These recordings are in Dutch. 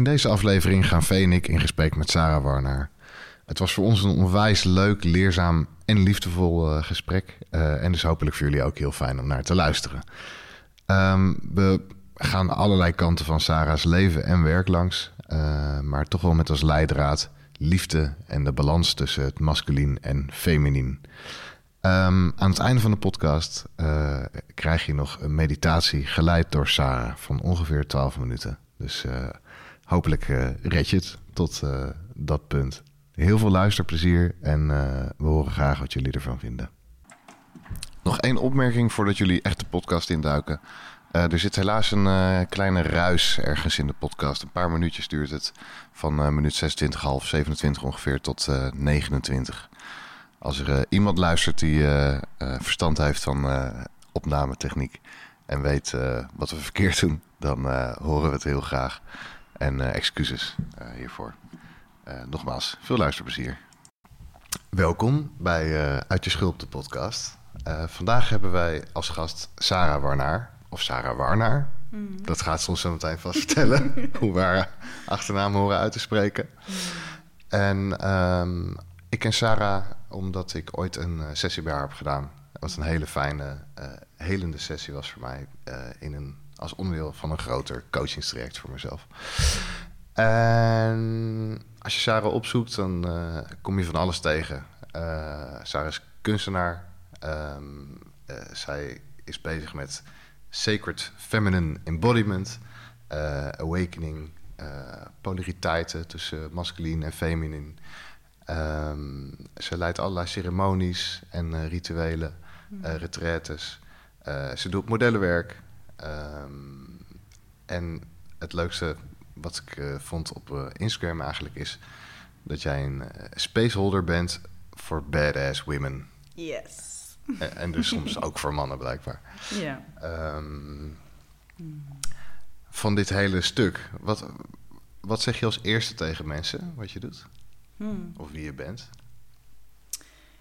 In deze aflevering gaan Vee en ik in gesprek met Sarah Warner. Het was voor ons een onwijs leuk, leerzaam en liefdevol uh, gesprek. Uh, en dus hopelijk voor jullie ook heel fijn om naar te luisteren. Um, we gaan allerlei kanten van Sarah's leven en werk langs. Uh, maar toch wel met als leidraad liefde en de balans tussen het masculien en feminien. Um, aan het einde van de podcast krijg je nog een meditatie geleid door Sarah van ongeveer 12 minuten. Dus hopelijk uh, red je het tot uh, dat punt. Heel veel luisterplezier en uh, we horen graag wat jullie ervan vinden. Nog één opmerking voordat jullie echt de podcast induiken. er zit helaas een kleine ruis ergens in de podcast. Een paar minuutjes duurt het. Van minuut 26, half 27 ongeveer tot 29. Als er iemand luistert die verstand heeft van opnametechniek en weet wat we verkeerd doen, dan horen we het heel graag. En uh, excuses uh, hiervoor. Uh, nogmaals, veel luisterplezier. Welkom bij Uit je Schulp, de podcast. vandaag hebben wij als gast Sarah Warnaar. Of Sarah Warnaar. Mm. Dat gaat ons zo meteen vast vertellen. hoe we haar achternaam horen uit te spreken. Mm. En um, ik ken Sarah omdat ik ooit een sessie bij haar heb gedaan. Wat een hele fijne, helende sessie was voor mij. in een als onderdeel van een groter coachingstraject voor mezelf. En als je Sarah opzoekt, dan uh, kom je van alles tegen. Uh, Sarah is kunstenaar. Um, uh, zij is bezig met sacred feminine embodiment, awakening, polariteiten tussen masculin en feminin. Um, ze leidt allerlei ceremonies en rituelen, mm. retraites. ze doet modellenwerk, Um, en het leukste wat ik uh, vond op uh, Instagram eigenlijk is dat jij een uh, spaceholder bent voor badass women. Yes. En, en dus soms ook voor mannen blijkbaar. Ja. Um, van dit hele stuk, wat, wat zeg je als eerste tegen mensen wat je doet? Hmm. Of wie je bent?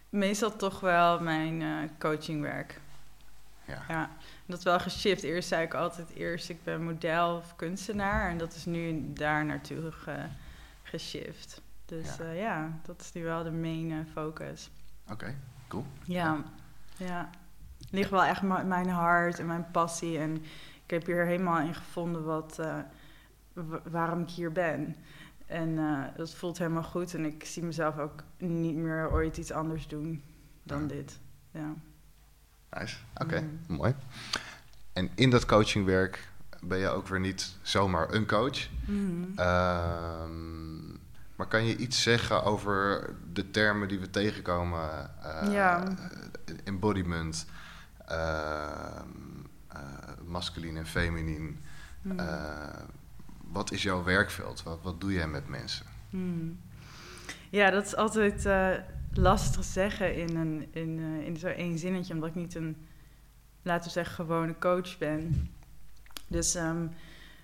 Meestal toch wel mijn coachingwerk. Ja. ja dat wel geshift. Eerst zei ik altijd eerst, ik ben model of kunstenaar. En dat is nu daar naartoe ge, geshift. Dus ja. Uh, ja. dat is nu wel de main uh, focus. Oké, cool. Ja, ja. Ligt wel echt mijn hart en mijn passie. En ik heb hier helemaal in gevonden wat, uh, waarom ik hier ben. En dat voelt helemaal goed. En ik zie mezelf ook niet meer ooit iets anders doen dan dit. Ja. Nice, oké, mm. mooi. En in dat coachingwerk ben je ook weer niet zomaar een coach. Mm. Um, maar kan je iets zeggen over de termen die we tegenkomen? Uh, ja. Embodiment, uh, uh, masculin en feminin. Mm. wat is jouw werkveld? Wat, wat doe jij met mensen? Ja, dat is altijd lastig zeggen in, een, in, uh, in zo'n één zinnetje, omdat ik niet een, laten we zeggen, gewone coach ben. Dus um,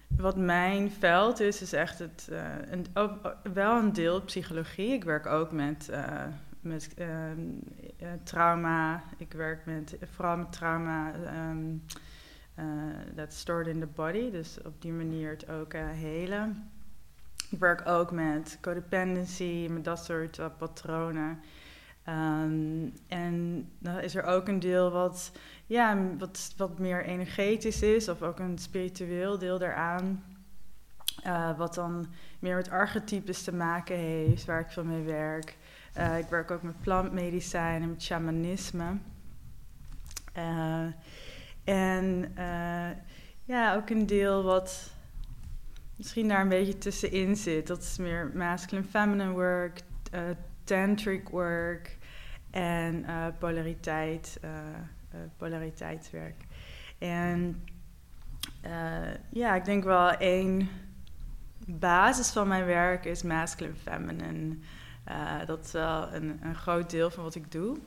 wat mijn veld is, is echt het, uh, een, ook, wel een deel psychologie. Ik werk ook met, met ehm, trauma. Ik werk met, vooral met trauma um, dat stored in the body. Dus op die manier het ook helen. Ik werk ook met codependency, met dat soort uh, patronen. Um, en dan is er ook een deel wat, ja, wat, wat meer energetisch is, of ook een spiritueel deel daaraan. Uh, wat dan meer met archetypes te maken heeft, waar ik veel mee werk. Uh, ik werk ook met plantmedicijn en met shamanisme. En ja, ook een deel wat misschien daar een beetje tussenin zit. Dat is meer masculine feminine work, tantric work en polariteit, polariteitswerk. En ja, ik denk wel één basis van mijn werk is masculine feminine. Uh, dat is wel een, een, groot deel van wat ik doe.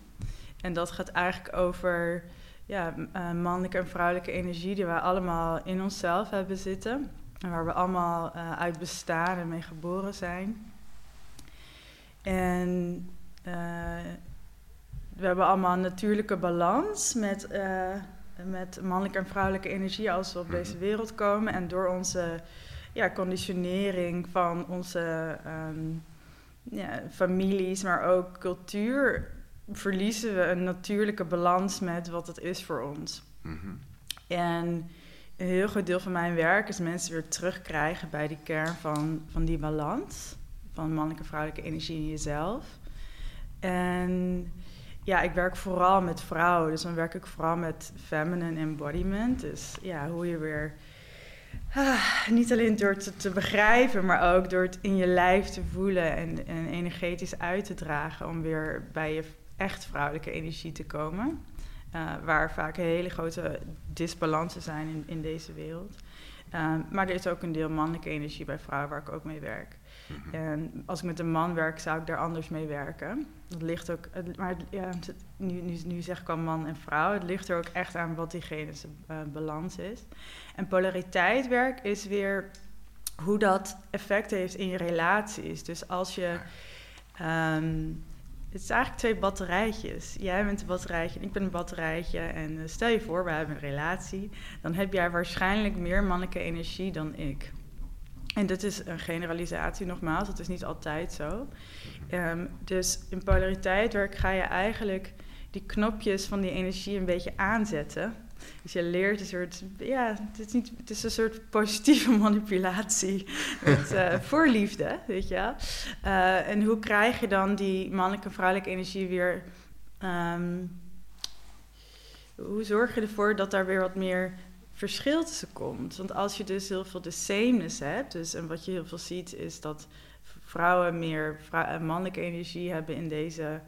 En dat gaat eigenlijk over ja, uh, mannelijke en vrouwelijke energie die wij allemaal in onszelf hebben zitten. En waar we allemaal uh, uit bestaan en mee geboren zijn. En we hebben allemaal een natuurlijke balans met, met mannelijke en vrouwelijke energie als we op deze mhm. wereld komen. En door onze ja, conditionering van onze um, ja, families, maar ook cultuur, verliezen we een natuurlijke balans met wat het is voor ons. Mhm. En een heel groot deel van mijn werk is mensen weer terugkrijgen bij die kern van, van die balans. Van mannelijke en vrouwelijke energie in jezelf. En ja, ik werk vooral met vrouwen. Dus dan werk ik vooral met feminine embodiment. Dus ja, hoe je weer Ah, niet alleen door het te, begrijpen, maar ook door het in je lijf te voelen en, en energetisch uit te dragen om weer bij je echt vrouwelijke energie te komen. Uh, waar vaak hele grote disbalansen zijn in, in deze wereld. Uh, maar er is ook een deel mannelijke energie bij vrouwen waar ik ook mee werk. Mhm. En als ik met een man werk, zou ik daar anders mee werken. Dat ligt ook, maar ja, nu, nu, nu zeg ik al man en vrouw, het ligt er ook echt aan wat diegene uh, balans is. En polariteitwerk is weer hoe dat effect heeft in je relaties. Dus als je. Um, het is eigenlijk twee batterijtjes. Jij bent een batterijtje en ik ben een batterijtje. En uh, stel je voor, we hebben een relatie. Dan heb jij waarschijnlijk meer mannelijke energie dan ik. En dit is een generalisatie nogmaals, dat is niet altijd zo. Um, dus in polariteitwerk ga je eigenlijk die knopjes van die energie een beetje aanzetten. Dus je leert een soort, ja, het is, niet, het is een soort positieve manipulatie met uh, voorliefde, weet je wel. Uh, en hoe krijg je dan die mannelijke en vrouwelijke energie weer... Um, hoe zorg je ervoor dat daar weer wat meer verschil tussen komt? Want als je dus heel veel de sameness hebt, dus en wat je heel veel ziet is dat vrouwen meer vrou eh, mannelijke energie hebben in deze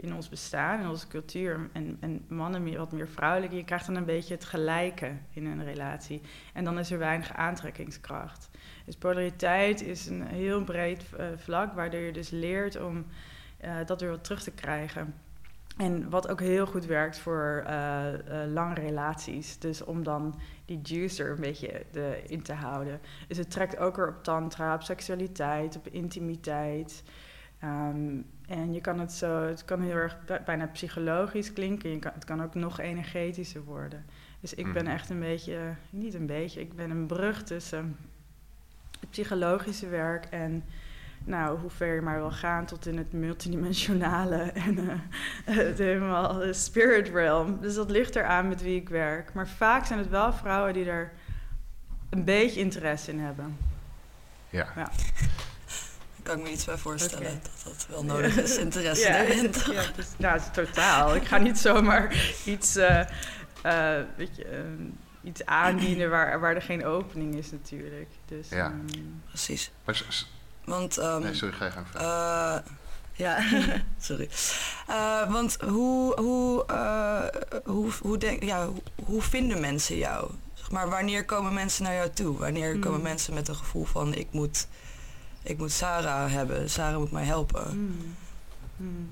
in ons bestaan, in onze cultuur. En, en mannen meer, wat meer vrouwelijk. Je krijgt dan een beetje het gelijke in een relatie. En dan is er weinig aantrekkingskracht. Dus polariteit is een heel breed uh, vlak, waardoor je dus leert om uh, dat weer wat terug te krijgen. En wat ook heel goed werkt voor uh, lange relaties. Dus om dan die juicer een beetje in te houden. Dus het trekt ook weer op tantra, op seksualiteit, op intimiteit. Um, en je kan het zo, het kan heel erg bijna psychologisch klinken. Je kan, het kan ook nog energetischer worden. Dus ik ben mhm. echt een beetje, niet een beetje, ik ben een brug tussen het psychologische werk en nou, hoe ver je maar wil gaan tot in het multidimensionale en uh, het helemaal de spirit realm. Dus dat ligt eraan met wie ik werk. Maar vaak zijn het wel vrouwen die er een beetje interesse in hebben. Ja. ja kan ik me iets bij voorstellen dat dat wel nodig is, interesse ja, erin. Ja, dus, nou, totaal. Ik ga niet zomaar iets, uh, uh, weet je, uh, iets aandienen waar, waar er geen opening is natuurlijk. Dus, ja. Um, Precies. Want, um, nee, sorry, ga je gang ja, sorry. want hoe, hoe, hoe, hoe, denk, ja, hoe vinden mensen jou? Zeg maar wanneer komen mensen naar jou toe? Wanneer komen hmm. mensen met een gevoel van ik moet ik moet Sarah hebben. Sarah moet mij helpen. Hmm. Hmm.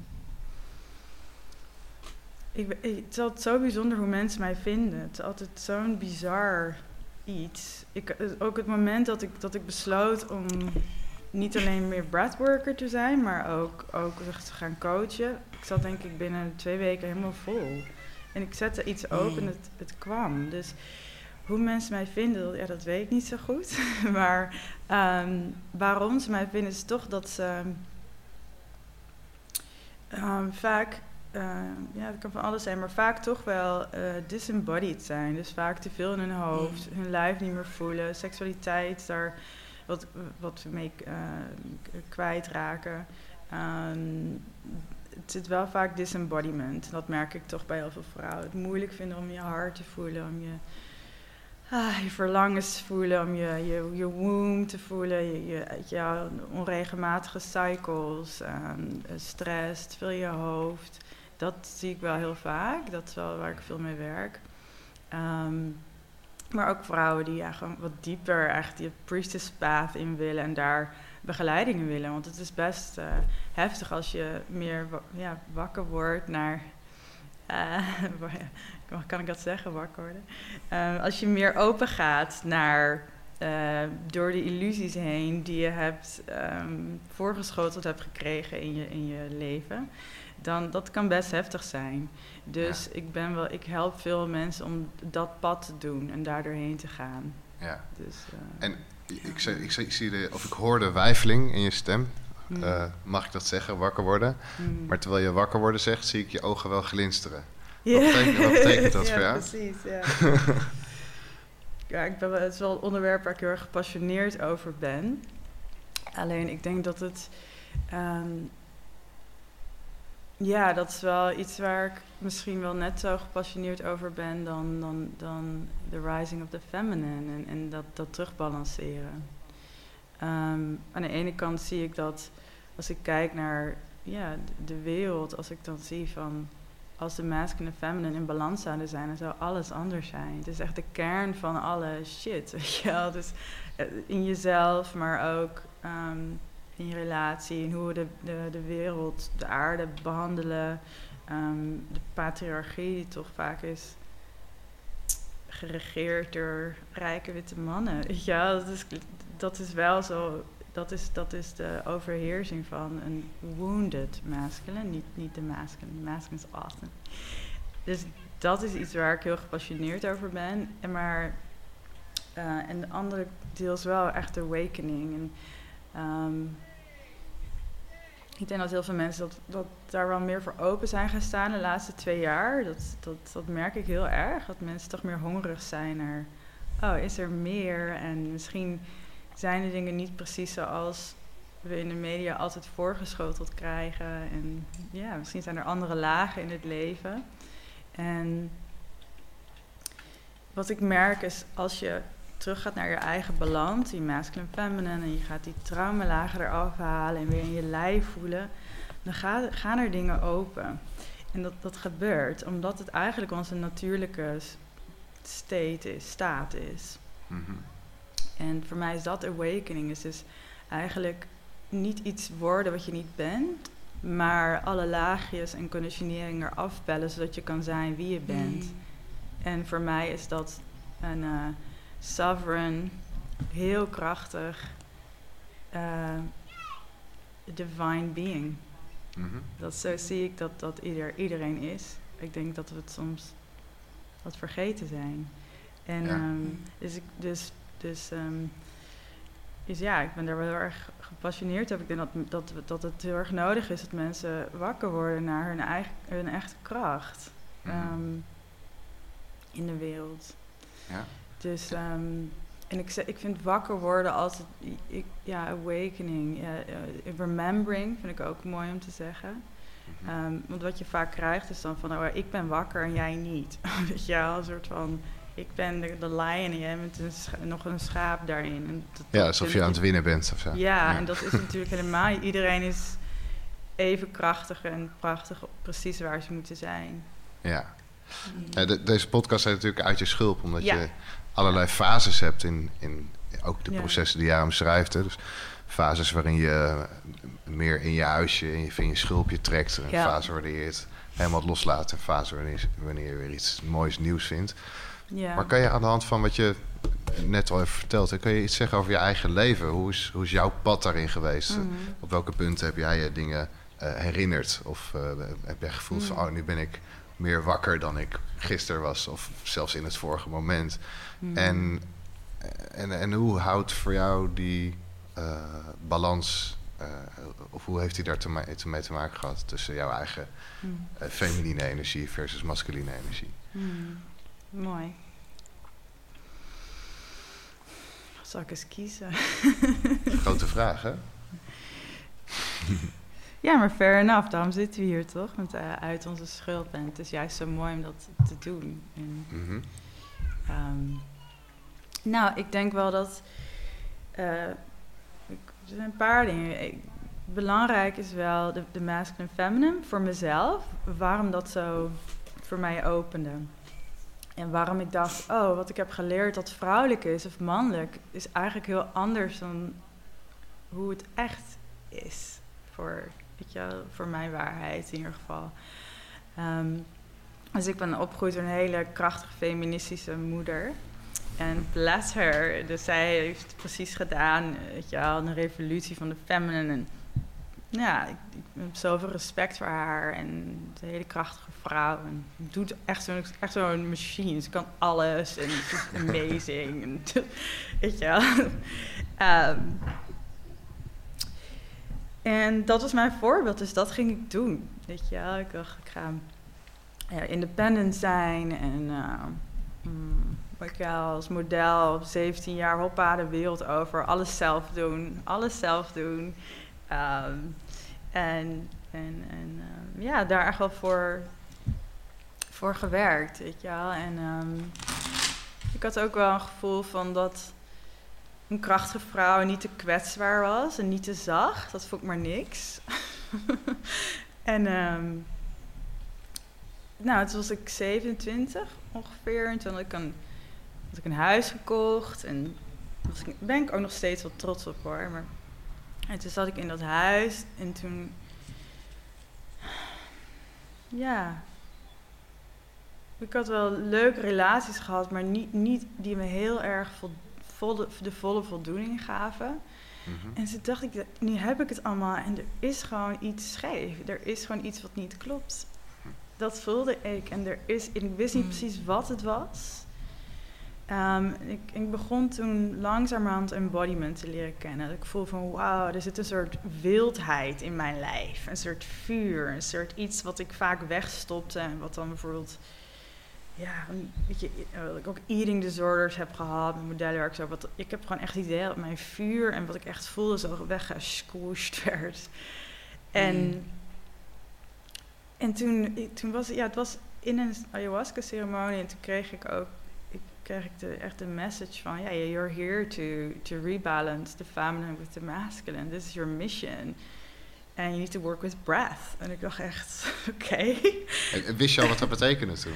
Ik, het is altijd zo bijzonder hoe mensen mij vinden. Het is altijd zo'n bizar iets. Ik, ook het moment dat ik, dat ik besloot om niet alleen meer breathworker te zijn, maar ook, ook te gaan coachen. Ik zat denk ik binnen twee weken helemaal vol. En ik zette iets open en het, het kwam. Dus hoe mensen mij vinden, ja, dat weet ik niet zo goed. maar ehm, waarom ze mij vinden is toch dat ze um, vaak, uh, ja, het kan van alles zijn, maar vaak toch wel uh, disembodied zijn. Dus vaak te veel in hun hoofd, mm. hun lijf niet meer voelen, seksualiteit daar wat, wat we mee uh, kwijtraken. Um, het zit wel vaak disembodiment. Dat merk ik toch bij heel veel vrouwen. Het moeilijk vinden om je hart te voelen, om je, ah, je verlangens voelen, om je, je, je womb te voelen, je, je, onregelmatige cycles, um, stress, veel je hoofd. Dat zie ik wel heel vaak. Dat is wel waar ik veel mee werk. Um, maar ook vrouwen die ja, wat dieper echt die priestess path in willen en daar begeleiding in willen. Want het is best uh, heftig als je meer ja, wakker wordt naar. Uh, kan ik dat zeggen, wakker worden? Uh, als je meer open gaat naar. door de illusies heen die je hebt um, voorgeschoteld hebt gekregen in je, in je leven dan dat kan best heftig zijn. Dus ik ben wel, ik help veel mensen om dat pad te doen en daar doorheen te gaan. Ja. Dus, uh, en ik, zei, ik, zei, ik, zie de, of ik hoor de wijfeling in je stem. Uh, mag ik dat zeggen, wakker worden? Hmm. Maar terwijl je wakker worden zegt, zie ik je ogen wel glinsteren. Wat, betekent, wat, betekent, dat ja, voor jou? Precies, ja, ja ik ben, het is wel een onderwerp waar ik heel erg gepassioneerd over ben. Alleen ik denk dat het um, ja, dat is wel iets waar ik misschien wel net zo gepassioneerd over ben dan, dan, dan The Rising of the Feminine en, en dat, dat terugbalanceren. Um, aan de ene kant zie ik dat als ik kijk naar ja, de wereld, als ik dan zie van als de masculine en feminine in balans zouden zijn, dan zou alles anders zijn. Het is echt de kern van alle shit. Weet? Dus eh, in jezelf, maar ook um, in je relatie en hoe we de, de, de wereld, de aarde behandelen. Um, de patriarchie die toch vaak is geregeerd door rijke witte mannen. Ja, dat is, dat is wel zo. Dat is, dat is de overheersing van een wounded masculine, niet, niet de masculine. Masculine is awesome. Dus dat is iets waar ik heel gepassioneerd over ben. En maar uh, en de andere deel is wel echt awakening. En, um, ik denk dat heel veel mensen dat, dat daar wel meer voor open zijn gaan staan de laatste twee jaar. Dat, dat, dat merk ik heel erg. Dat mensen toch meer hongerig zijn naar, oh, is er meer? En misschien zijn de dingen niet precies zoals we in de media altijd voorgeschoteld krijgen. En ja, misschien zijn er andere lagen in het leven. En wat ik merk is als je terug gaat naar je eigen balans, die masculine feminine, en je gaat die traumalagen eraf halen en weer in je lijf voelen, dan gaan er dingen open. En dat, dat gebeurt omdat het eigenlijk onze natuurlijke state is, staat is. Mhm. En voor mij is dat awakening, is dus eigenlijk niet iets worden wat je niet bent, maar alle laagjes en conditionering eraf bellen, zodat je kan zijn wie je bent. Mm. En voor mij is dat een... Uh, sovereign, heel krachtig, uh, divine being. Mhm. Dat zo zie ik dat dat ieder, iedereen is. Ik denk dat we het soms wat vergeten zijn. En ja. um, dus, ik, dus, dus, um, dus ja, ik ben daar wel heel erg gepassioneerd over. Ik denk dat, dat, dat het heel erg nodig is dat mensen wakker worden naar hun, eigen, hun echte kracht mm -hmm. um, in de wereld. Ja. Dus, um, en ik, ik vind wakker worden altijd, ik, ja, awakening, ja, uh, remembering vind ik ook mooi om te zeggen. Um, want wat je vaak krijgt is dan van, oh, ik ben wakker en jij niet. dat je een soort van, ik ben de, de lion en jij bent een nog een schaap daarin. En dat, ja, alsof je aan het winnen bent of zo. Ja, en dat is natuurlijk helemaal, iedereen is even krachtig en prachtig, precies waar ze moeten zijn. Ja. Mm. de, deze podcast heet natuurlijk uit je schulp, omdat je allerlei fases hebt in, in ook de processen die jij omschrijft. Hè. Dus fases waarin je meer in je huisje, in je, in je schulpje trekt. Een fase waarin je het helemaal loslaat. Een fase wanneer, wanneer je weer iets moois nieuws vindt. Ja. Maar kan je aan de hand van wat je net al even verteld, kan je iets zeggen over je eigen leven? Hoe is, hoe is jouw pad daarin geweest? Mhm. Op welke punten heb jij je dingen uh, herinnerd? Of uh, heb jij gevoeld van, mhm. oh, nu ben ik meer wakker dan ik gisteren was, of zelfs in het vorige moment. Hmm. En, en, en hoe houdt voor jou die uh, balans, uh, of hoe heeft hij daar te, mee te maken gehad tussen jouw eigen uh, feminine energie versus masculine energie? Hmm. Mooi. zal ik eens kiezen? Grote vraag, hè? ja, maar fair enough. Daarom zitten we hier toch? Met uh, uit onze schuld. En het is juist zo mooi om dat te doen. En, Mhm. um, nou, ik denk wel dat... Uh, ik, er zijn een paar dingen. Ik, belangrijk is wel de, de masculine feminine voor mezelf. Waarom dat zo voor mij opende. En waarom ik dacht, oh, wat ik heb geleerd dat vrouwelijk is of mannelijk, is eigenlijk heel anders dan hoe het echt is. Voor, weet je, voor mijn waarheid in ieder geval. Um, dus ik ben opgegroeid door een hele krachtige feministische moeder. En bless her. Dus zij heeft precies gedaan, weet je wel, een revolutie van de feminine. Ja, ik, ik, heb zoveel respect voor haar. En een hele krachtige vrouw. En doet echt zo'n echt zo'n machine. Ze kan alles. En het is amazing. en. Um, en dat was mijn voorbeeld. Dus dat ging ik doen. Weet je. Ik dacht, ik ga independent zijn. En mm, ik wel als model op 17 jaar hoppa de wereld over. Alles zelf doen. Alles zelf doen. Um, en en, en um, ja, daar echt wel voor, voor gewerkt, weet je wel. En um, ik had ook wel een gevoel van dat een krachtige vrouw niet te kwetsbaar was en niet te zacht. Dat vond ik maar niks. en nou, toen was ik 27 ongeveer. En toen had ik een, had ik een huis gekocht. En daar ben ik ook nog steeds wel trots op hoor. Maar en toen zat ik in dat huis en toen. Ja. Ik had wel leuke relaties gehad, maar niet, niet die me heel erg vol, de volle voldoening gaven. Mm-hmm. En toen dacht ik, nu heb ik het allemaal en er is gewoon iets scheef. Er is gewoon iets wat niet klopt. Dat voelde ik en er is, ik wist niet precies wat het was. Um, ik, ik, begon toen langzamerhand embodiment te leren kennen. Ik voel van wauw, er zit een soort wildheid in mijn lijf. Een soort vuur, een soort iets wat ik vaak wegstopte. En wat dan bijvoorbeeld, ja, weet je, dat ik ook eating disorders heb gehad, met modellenwerk zo. Wat, ik heb gewoon echt het idee dat mijn vuur en wat ik echt voelde zo weggesquooshed werd. En, mm. en toen, toen was ja, het was in een ayahuasca ceremonie en toen kreeg ik ook kreeg ik de, echt de message van, ja, yeah, you're here to, to rebalance the feminine with the masculine. This is your mission. And you need to work with breath. En ik dacht echt, oké. Okay. Wist je al wat dat betekende toen?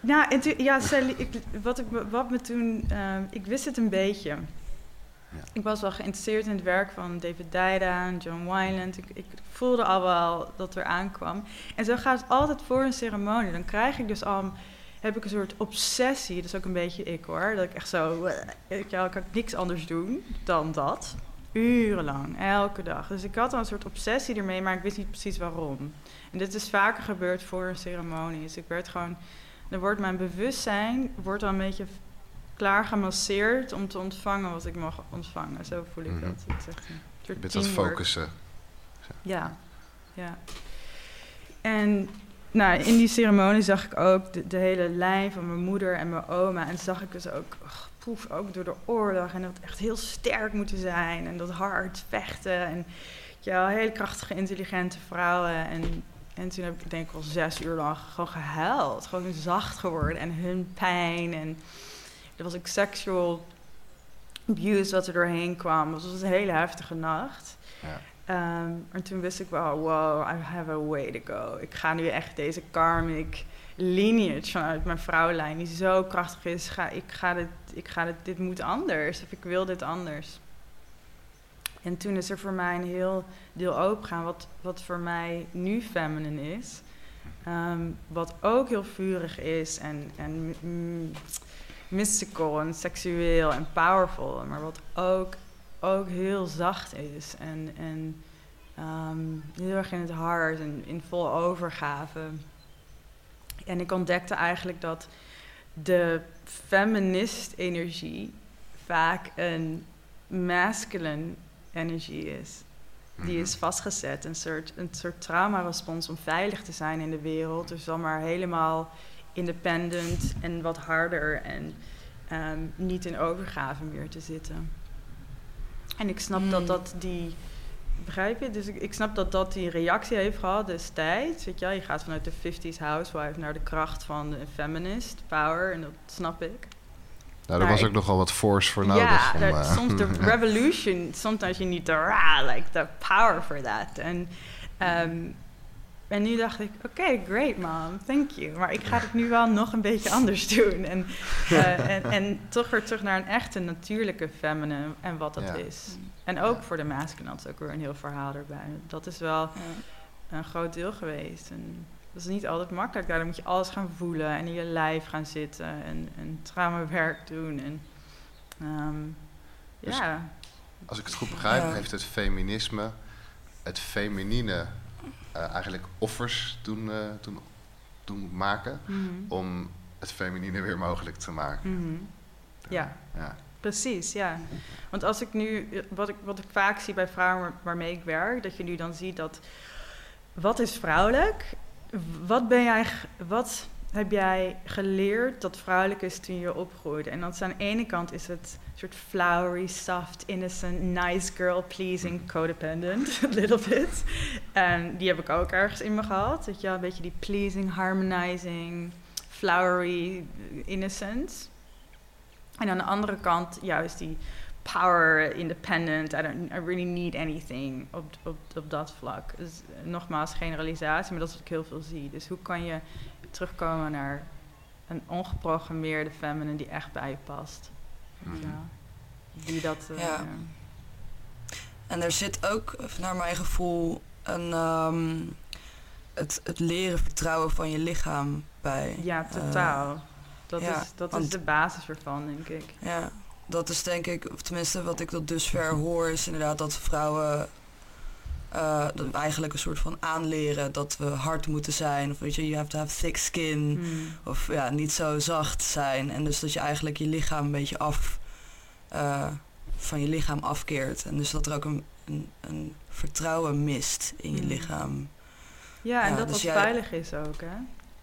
Nou, en toen, ja, zij, ik, wat, ik, wat me toen... Uh, ik wist het een beetje. Ja. Ik was wel geïnteresseerd in het werk van David Dijda en John Wineland. Ik, ik voelde al wel dat er aankwam. En zo gaat het altijd voor een ceremonie. Dan krijg ik dus al heb ik een soort obsessie. Dat is ook een beetje ik hoor. Dat ik echt zo. Ik, ja, kan niks anders doen dan dat. Urenlang, elke dag. Dus ik had al een soort obsessie ermee, maar ik wist niet precies waarom. En dit is vaker gebeurd voor een ceremonie. Dus ik werd gewoon. Dan wordt mijn bewustzijn wordt al een beetje klaar gemasseerd om te ontvangen wat ik mag ontvangen. Zo voel ik mm -hmm. dat. Het is echt een soort Je bent aan het focussen. Ja, ja. En nou, in die ceremonie zag ik ook de, hele lijn van mijn moeder en mijn oma. En zag ik dus ook, ach, poef, ook door de oorlog. En dat echt heel sterk moeten zijn. En dat hard vechten. En ja, hele krachtige, intelligente vrouwen. En, en toen heb ik denk ik wel zes uur lang gewoon gehuild. Gewoon zacht geworden. En hun pijn. En er was ook sexual abuse wat er doorheen kwam. Dus het was een hele heftige nacht. Ja. Um, en toen wist ik wel, wow, I have a way to go. Ik ga nu echt deze karmic lineage vanuit mijn vrouwlijn, die zo krachtig is, ga, ik ga dit, ik ga dit, dit moet anders, of ik wil dit anders. En toen is er voor mij een heel deel opengaan, wat, wat voor mij nu feminine is. Um, wat ook heel vurig is en, en mystical en seksueel en powerful, maar wat ook ook heel zacht is. En, en um, heel erg in het hart en in vol overgave. En ik ontdekte eigenlijk dat de feminist-energie vaak een masculine energie is. Die is vastgezet, een soort, een soort trauma-respons om veilig te zijn in de wereld. Dus dan maar helemaal independent en wat harder en um, niet in overgave meer te zitten. En ik snap Mm. dat dat die... Begrijp je? Dus ik, ik snap dat dat die reactie heeft gehad destijds. Weet je, je gaat vanuit de 50s housewife naar de kracht van de feminist power. En dat snap ik. Nou, daar was ik- ook nogal wat force voor nodig. Ja, om, dat- eh, soms de revolution, sometimes you need the rah, like the power for that. En, ehm, en nu dacht ik, oké, great mom, thank you. Maar ik ga het nu wel nog een beetje anders doen. En, eh, en, en toch weer terug naar een echte natuurlijke feminine en wat dat Ja. is. En ook Ja. voor de masculine had ze ook weer een heel verhaal erbij. Dat is wel Ja. een groot deel geweest. En dat is niet altijd makkelijk. Daar moet je alles gaan voelen en in je lijf gaan zitten en, en traumawerk doen. En, ehm, Dus- ja. Als ik het goed begrijp, Ja. heeft het feminisme het feminine eh, eigenlijk offers doen, eh, doen, doen maken Mhm. om het feminine weer mogelijk te maken. Mhm. Ja, Ja. precies, ja. Want als ik nu, wat ik, wat ik vaak zie bij vrouwen waar- waarmee ik werk, dat je nu dan ziet dat, wat is vrouwelijk? Wat ben jij, wat heb jij geleerd dat vrouwelijk is toen je opgroeide? En dat is aan de ene kant is het flowery, soft, innocent, nice girl, pleasing, codependent, a little bit. En die heb ik ook ergens in me gehad, weet je een beetje die pleasing, harmonizing, flowery, innocent. En aan de andere kant juist die power, independent, I, don't, I really need anything op, op, op dat vlak. Dus eh, nogmaals, generalisatie, maar dat is wat ik heel veel zie. Dus hoe kan je terugkomen naar een ongeprogrammeerde feminine die echt bij je past? Mhm. wel? Die dat... eh, Ja. En er zit ook, naar mijn gevoel, een, ehm, het, het leren vertrouwen van je lichaam bij. ja, Eh, totaal. dat ja, is, dat is de basis ervan, denk ik. Ja, dat is denk ik, of tenminste wat ik tot dusver hoor, is inderdaad dat vrouwen eh, dat we eigenlijk een soort van aanleren dat we hard moeten zijn. Of weet je, you have to have thick skin. Hmm. Of ja, niet zo zacht zijn. En dus dat je eigenlijk je lichaam een beetje af, eh, van je lichaam afkeert. En dus dat er ook een, een, een vertrouwen mist in je Mm. lichaam. Ja, en Ja, dat dus jij- veilig is ook, hè?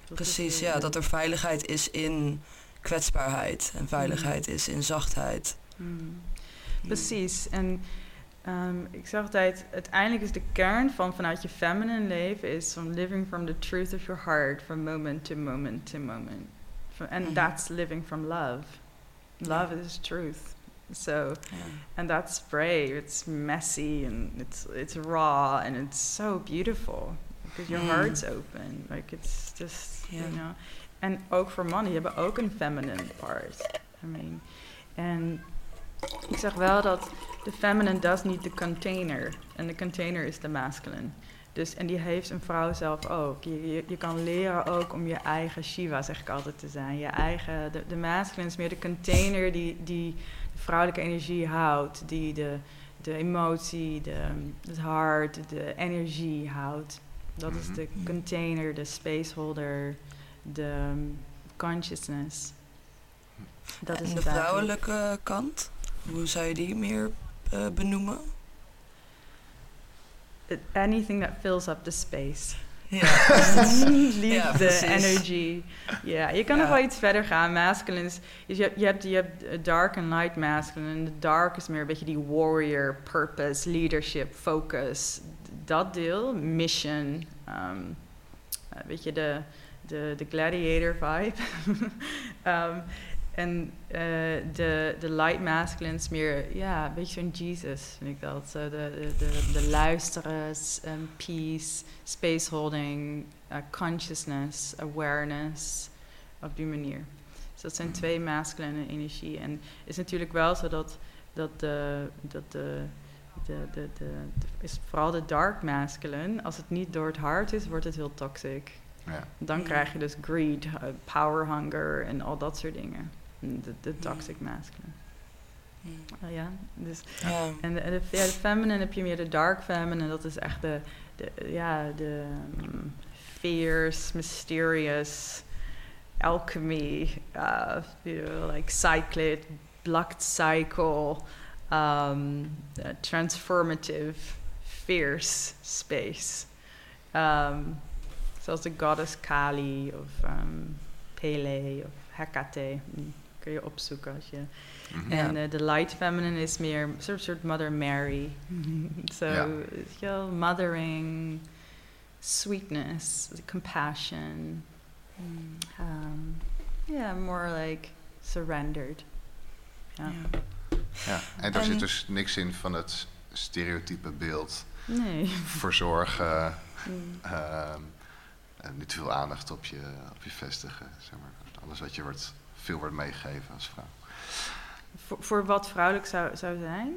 Dat Precies, ja, dat er veiligheid is in kwetsbaarheid. En veiligheid is in zachtheid. Hmm. Precies. En ehm, ik zeg altijd, uiteindelijk is de kern van vanuit je feminine leven is from living from the truth of your heart, from moment to moment to moment. And Mhm. that's living from love. Love is truth. So, and that's brave. It's messy and it's it's raw and it's so beautiful because your Mm. heart's open. Like it's just you know. En ook voor mannen, die hebben ook een feminine part. I mean, en ik zeg wel dat de feminine does need the container en de container is de masculine. Dus, en die heeft een vrouw zelf ook. Je, je, je kan leren ook om je eigen Shiva, zeg ik altijd, te zijn. Je eigen, de, de masculine is meer de container die, die de vrouwelijke energie houdt. Die de, de emotie, de, het hart, de energie houdt. Dat is de Mhm. container, de spaceholder, de um, consciousness. Dat is en de het eigenlijk. vrouwelijke kant, hoe zou je die meer eh, benoemen? Anything that fills up the space. Ja, Liefde, Ja, energy. Ja, je kan Ja. nog wel iets verder gaan. Masculine is... is je, hebt- je, hebt, je hebt eh, dark en light masculine. En de dark is meer een beetje die warrior, purpose, leadership, focus. Dat deel, mission. eh, weet je, de, de, de gladiator vibe. Ehm, en eh, de, de light masculine is meer, ja, een beetje zo'n Jesus, vind ik dat. Zo de, de, de, de luisteren, ehm, peace, space holding, eh, consciousness, awareness, op die manier. Dus dat zijn twee masculine energie. En het is natuurlijk wel zo dat, dat, de, dat de, de, de, de, de- is vooral de dark masculine, als het niet door het hart is, wordt het heel toxic. Ja. Dan Mm. krijg je dus greed, uh, power hunger en al dat soort dingen. De, de toxic masculine. Oh ja, dus ja. en de, de, ja, de feminine heb je meer de dark feminine. Dat is echt de, de ja, de um, fierce, mysterious, alchemy, uh, you know, like cyclid, blocked cycle, um, uh, transformative, fierce space. Um, zoals de goddess Kali of um, Pele of Hecate. Mm, kun je opzoeken als je... Mhm. Ja. En eh, de light feminine is meer een soort, soort Mother Mary. so, Ja. mothering, sweetness, compassion. Mm. Um, yeah, more like surrendered. Ja. Ja. Ja. En daar En- zit dus niks in van het stereotype beeld. Nee. Verzorgen, Mm. ehm, en niet te veel aandacht op je, op je vestigen. Zeg maar. Alles wat je wordt, veel wordt meegegeven als vrouw. Voor, voor wat vrouwelijk zou, zou zijn?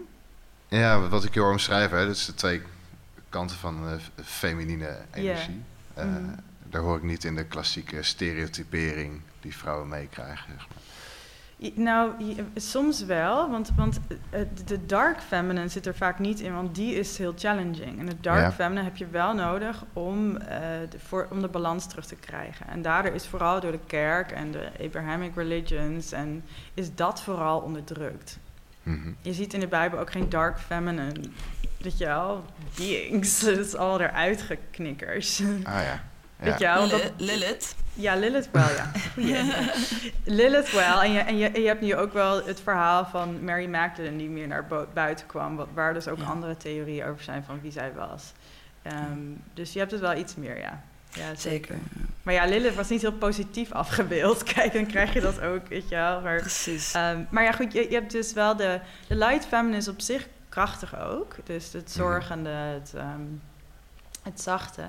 Ja, wat ik je hoor omschrijven, hè, dat is de twee kanten van f- feminine energie. Eh, Mhm. Daar hoor ik niet in de klassieke stereotypering die vrouwen meekrijgen. Zeg maar. Nou, soms wel, want, want eh, de dark feminine zit er vaak niet in, want die is heel challenging. En de dark Ja. feminine heb je wel nodig om, eh, de, voor, om de balans terug te krijgen. En daardoor is vooral door de kerk en de Abrahamic religions, en is dat vooral onderdrukt. Mhm. Je ziet in de Bijbel ook geen dark feminine, weet je wel, beings. Dat is al eruit geknikkers. Ah ja. Weet je ja. wel, dat, Li- Lilith. Ja, Lilith wel, ja. Lilith wel. En je, en, je, je hebt nu ook wel het verhaal van Mary Magdalene die meer naar buiten kwam. Wat, waar dus ook Ja. andere theorieën over zijn van wie zij was. Ehm, dus je hebt het wel iets meer, ja. Ja, zeker. Zeker. Maar ja, Lilith was niet heel positief afgebeeld. Kijk, dan krijg je dat ook, weet je wel. Maar, Precies. ehm, maar ja, goed, je, je hebt dus wel de... De light feminine is op zich krachtig ook. Dus het zorgende, het, ehm, het zachte.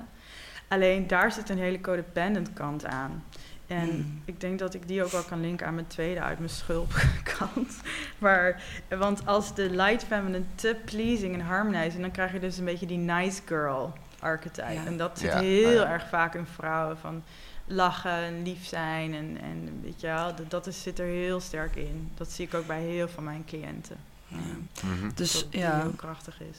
Alleen daar zit een hele codependent kant aan. En Mm. ik denk dat ik die ook wel kan linken aan mijn tweede uit mijn schulpkant. maar, want als de light feminine te pleasing en harmonizing, dan krijg je dus een beetje die nice girl archetype. Ja. En dat zit Ja, heel ja. erg vaak in vrouwen van lachen en lief zijn en, en weet je wel, dat, dat is, zit er heel sterk in. Dat zie ik ook bij heel veel van mijn cliënten. Ja. Mhm. Dus dat die ja, heel krachtig is.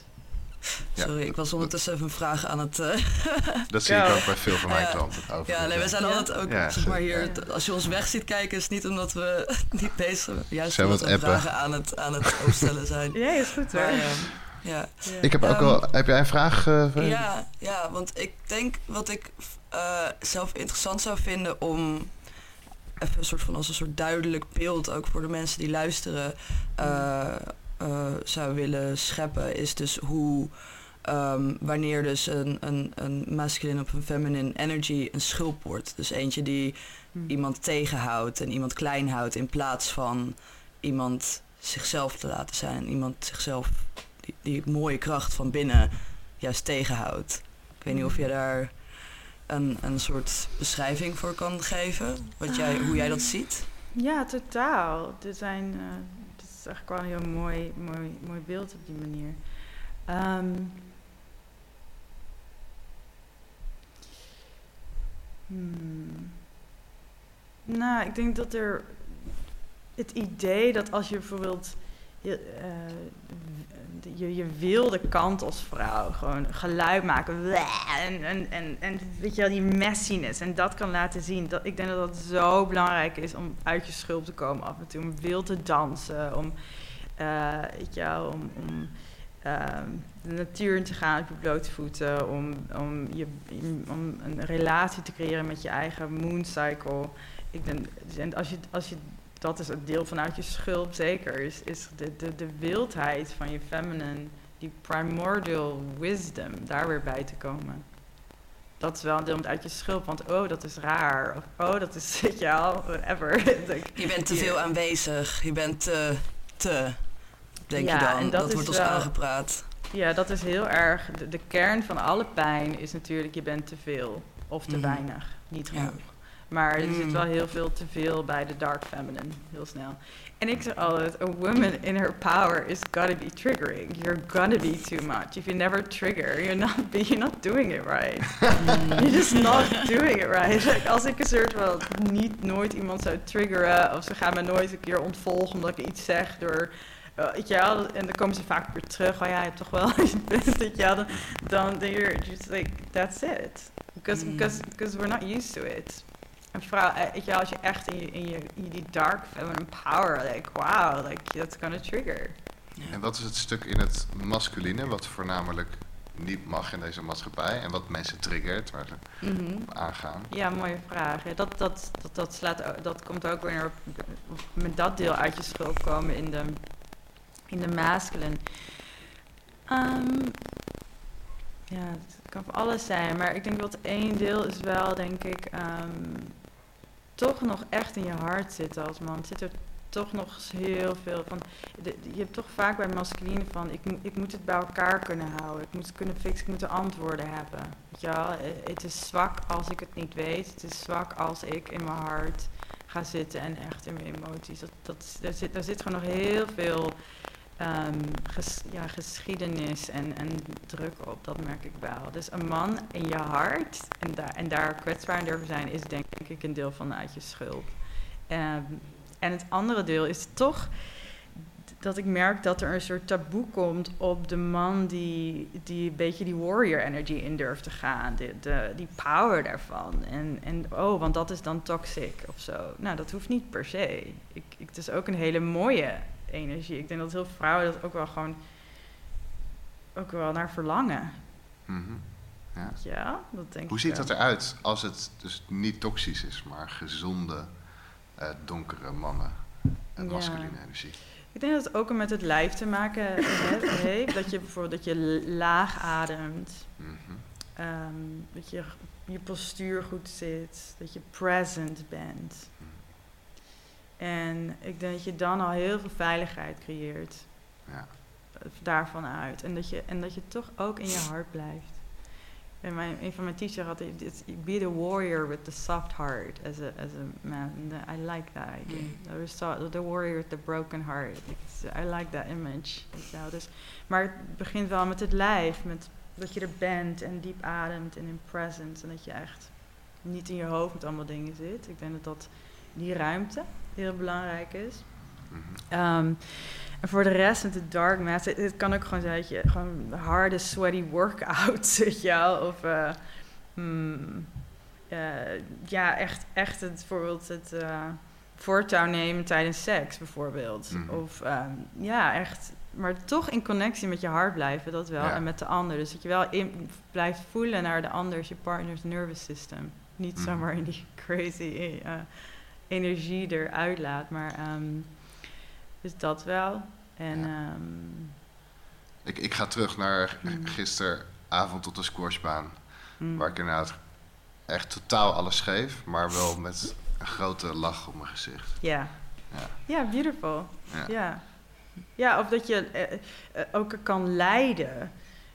Ja. sorry, ik was ondertussen even een vraag aan het... eh, Dat zie ik ook bij veel van mijn Ja. klanten. Over ja, nee, we zijn Ja. altijd ook, Ja, zeg maar hier, als je ons weg ziet kijken, is het niet omdat we niet bezig zijn. Juist Zijn we omdat aan we vragen aan het, aan het opstellen zijn. Ja, is goed hoor. Maar, ehm, ja. Ja. Ik heb ook Ehm, wel... Heb jij een vraag? eh, voor- Ja, ja, want ik denk wat ik eh, zelf interessant zou vinden om even een soort van als een soort duidelijk beeld ook voor de mensen die luisteren eh, eh, zou willen scheppen, is dus hoe ehm, wanneer dus een, een, een masculine of een feminine energy een schulp wordt. Dus eentje die Hm. iemand tegenhoudt en iemand klein houdt in plaats van iemand zichzelf te laten zijn. Iemand zichzelf, die, die mooie kracht van binnen juist tegenhoudt. Ik weet niet of je daar een, een soort beschrijving voor kan geven, wat jij, hoe jij dat ziet. Ja, totaal. Dit, zijn, eh, is eigenlijk wel een heel mooi, mooi, mooi beeld op die manier. Ehm, hmm. Nou, ik denk dat er het idee dat als je bijvoorbeeld je, eh, je, je wilde kant als vrouw gewoon geluid maken en, en, en, en weet je wel, die messiness en dat kan laten zien. Dat, ik denk dat dat zo belangrijk is om uit je schulp te komen af en toe, om wild te dansen, om, eh, weet je om, om ehm, de natuur in te gaan op je blote voeten, om, om, je, om een relatie te creëren met je eigen moon cycle. Ik denk, en als je, als je dat is het deel vanuit je schulp, zeker. Is, is de, de, de wildheid van je feminine, die primordial wisdom, daar weer bij te komen. Dat is wel een deel uit je schulp, want oh, dat is raar. Of oh, dat is, weet je wel, whatever. Je bent te veel aanwezig, je bent te, te denk Ja, je dan. en dat wordt ons wel- aangepraat. Ja, dat is heel erg. De, de kern van alle pijn is natuurlijk, je bent te veel of te Mhm. weinig. Niet Ja. Maar er zit Mm. wel heel veel te veel bij de dark feminine, heel snel. En ik zeg altijd, a woman in her power is gotta be triggering. You're gonna be too much. If you never trigger, you're not, be- you're not doing it right. You're just not doing it right. Like, als ik een soort van niet nooit iemand zou triggeren, of ze gaan me nooit een keer ontvolgen omdat ik iets zeg door. weet je wel, en dan komen ze vaak weer terug. Oh ja, je hebt toch wel. Weet je wel, dan, dan you're just like, that's it. Because, Mm. because, because we're not used to it. En vrouw, eh, weet je als je echt in je, in je, in die dark feminine power, like, wow, like, that's gonna trigger. En wat is het stuk in het masculine wat voornamelijk niet mag in deze maatschappij en wat mensen triggert, waar ze Mhm. op aangaan. Ja, mooie vraag. Dat, dat, dat, dat, slaat, dat komt ook weer op, met dat deel uit je schulp komen in de, in de masculine. Ehm, ja, het kan van alles zijn, maar ik denk dat één deel is wel, denk ik, ehm, toch nog echt in je hart zitten als man. Zit er toch nog heel veel van. je hebt toch vaak bij masculine van, ik, ik moet het bij elkaar kunnen houden. Ik moet het kunnen fixen, ik moet de antwoorden hebben. Weet je wel? Eh, Het is zwak als ik het niet weet. Het is zwak als ik in mijn hart ga zitten en echt in mijn emoties. Dat, dat, daar, zit, daar zit gewoon nog heel veel ehm, ja, geschiedenis en, druk op. Dat merk ik wel. Dus een man in je hart en, daar en daar kwetsbaar in durven zijn, is denk ik een deel van uit je schulp. Ehm, en het andere deel is toch dat ik merk dat er een soort taboe komt op de man die, die een beetje die warrior energy in durft te gaan. De, die power daarvan. En, en oh, want dat is dan toxic of zo. Nou, dat hoeft niet per se. Ik, ik, het is ook een hele mooie energie. Ik denk dat heel veel vrouwen dat ook wel gewoon ook wel naar verlangen. Mhm. Ja. Ja, dat denk Hoe ik ziet wel. dat eruit als het dus niet toxisch is, maar gezonde, eh, donkere mannen en Ja. masculine energie? Ik denk dat het ook met het lijf te maken he- heeft. Dat je bijvoorbeeld dat je laag ademt. Mhm. Ehm, dat je je postuur goed zit, dat je present bent. En ik denk dat je dan al heel veel veiligheid creëert Ja. daarvan uit. En dat, je, en dat je toch ook in je hart blijft. En mijn, een van mijn teachers had it's- be the warrior with the soft heart as a, as a man. I like that idea. Mm. The so- The warrior with the broken heart. It's- I like that image. wel. Dus, maar het begint wel met het lijf, met dat je er bent en diep ademt en in presence. En dat je echt niet in je hoofd met allemaal dingen zit. Ik denk dat dat die ruimte heel belangrijk is. Mhm. Ehm, en voor de rest met de dark matter, het, het kan ook gewoon zijn dat je gewoon harde, sweaty workouts, weet je wel. Of eh, hmm, eh, ja, echt, echt het, bijvoorbeeld het eh, voortouw nemen tijdens seks bijvoorbeeld. Mhm. Of ehm, ja, echt, maar toch in connectie met je hart blijven, dat wel. Ja. En met de ander. Dus dat je wel in, blijft voelen naar de ander, je partner's nervous system. Niet Mhm. zomaar in die crazy energie eruit laat, maar... ehm, dus dat wel. En Ja. ehm, Ik, ik ga terug naar Mm. gisteravond op de squashbaan. mm, Waar ik inderdaad echt totaal alles geef, maar wel met een grote lach op mijn gezicht. ja. Ja. Ja, beautiful. Ja. Ja. Ja, of dat je eh, eh, ook kan leiden,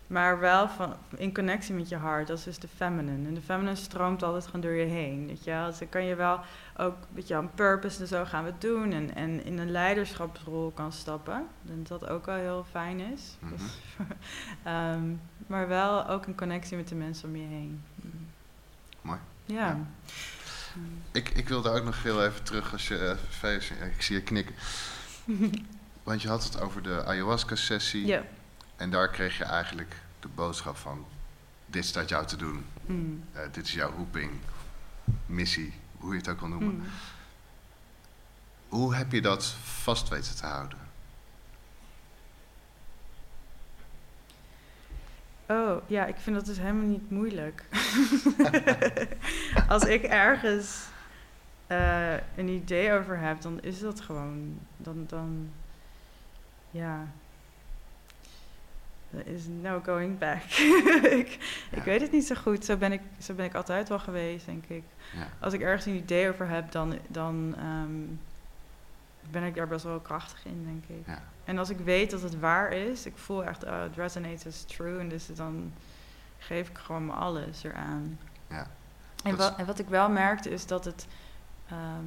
maar wel van, in connectie met je hart. Dat is dus de feminine. En de feminine stroomt altijd gewoon door je heen. Weet je wel? Dus dan kan je wel ook weet je, purpose en zo gaan we het doen. En, en in een leiderschapsrol kan stappen. En dat ook wel heel fijn is. Mhm. Dus, ehm, maar wel ook in connectie met de mensen om je heen. Mm. Mooi. Ja. Ja. Ik, ik wilde ook nog heel even terug als je feest. Ik zie je knikken. Want je had het over de ayahuasca-sessie. Ja. En daar kreeg je eigenlijk de boodschap van: dit staat jou te doen. Mm. Eh, dit is jouw roeping, missie, hoe je het ook wil noemen. Mm. Hoe heb je dat vast weten te houden? Oh, ja, ik vind dat dus helemaal niet moeilijk. Als ik ergens eh, een idee over heb, dan is dat gewoon, dan, dan, ja, er is no going back. ik, Ja. ik weet het niet zo goed, zo ben, ik, zo ben ik altijd wel geweest, denk ik. Ja. Als ik ergens een idee over heb, dan, dan ehm, ben ik daar best wel krachtig in, denk ik. Ja. En als ik weet dat het waar is, ik voel echt, oh, het resonates as true. En dus dan geef ik gewoon alles eraan. Ja. En, Dat wa- is- en wat ik wel merkte is dat het, ehm,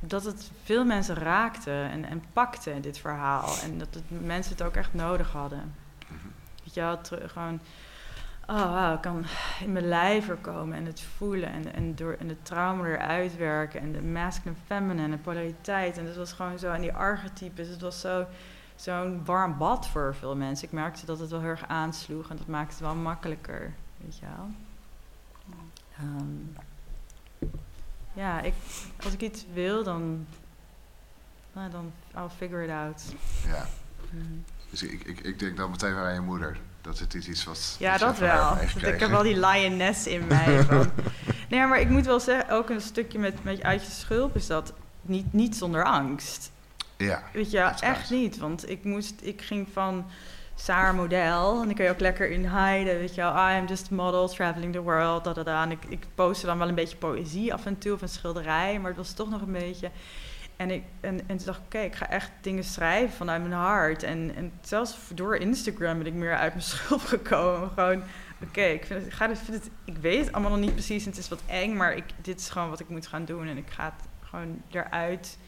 dat het veel mensen raakte en, en pakte dit verhaal. En dat het, mensen het ook echt nodig hadden. Mhm. Weet je wel, gewoon, oh wauw, ik kan in mijn lijf er komen en het voelen en, en, door, en het trauma eruit werken en de masculine feminine en de polariteit. En het was gewoon zo, en die archetypes, het was zo, zo'n warm bad voor veel mensen. Ik merkte dat het wel heel erg aansloeg en dat maakte het wel makkelijker, weet je wel. Ehm, ja, ik, als ik iets wil, dan, nou, dan I'll figure it out. ja. Mhm. Dus ik, ik, ik denk dan meteen weer aan je moeder. Dat het is iets wat... Ja, wat je dat wel. Dat ik heb wel die lioness in mij. Van. Nee, maar ik moet wel zeggen, ook een stukje met, met uit je schulp is dat niet, niet zonder angst. Ja, Weet je, is echt waar. niet. Want ik moest, ik ging van Saar model en dan kun je ook lekker in hiden, weet je wel. I am just a model, traveling the world. En ik, ik postte dan wel een beetje poëzie af en toe of een schilderij, maar het was toch nog een beetje... En, ik, en, en toen dacht ik, oké, ik ga echt dingen schrijven vanuit mijn hart. En, en zelfs door Instagram ben ik meer uit mijn schulp gekomen. Gewoon, oké, ik, vind het, ik, ga vind het, ik weet het allemaal nog niet precies en het is wat eng, maar ik, dit is gewoon wat ik moet gaan doen. En ik ga het gewoon eruit.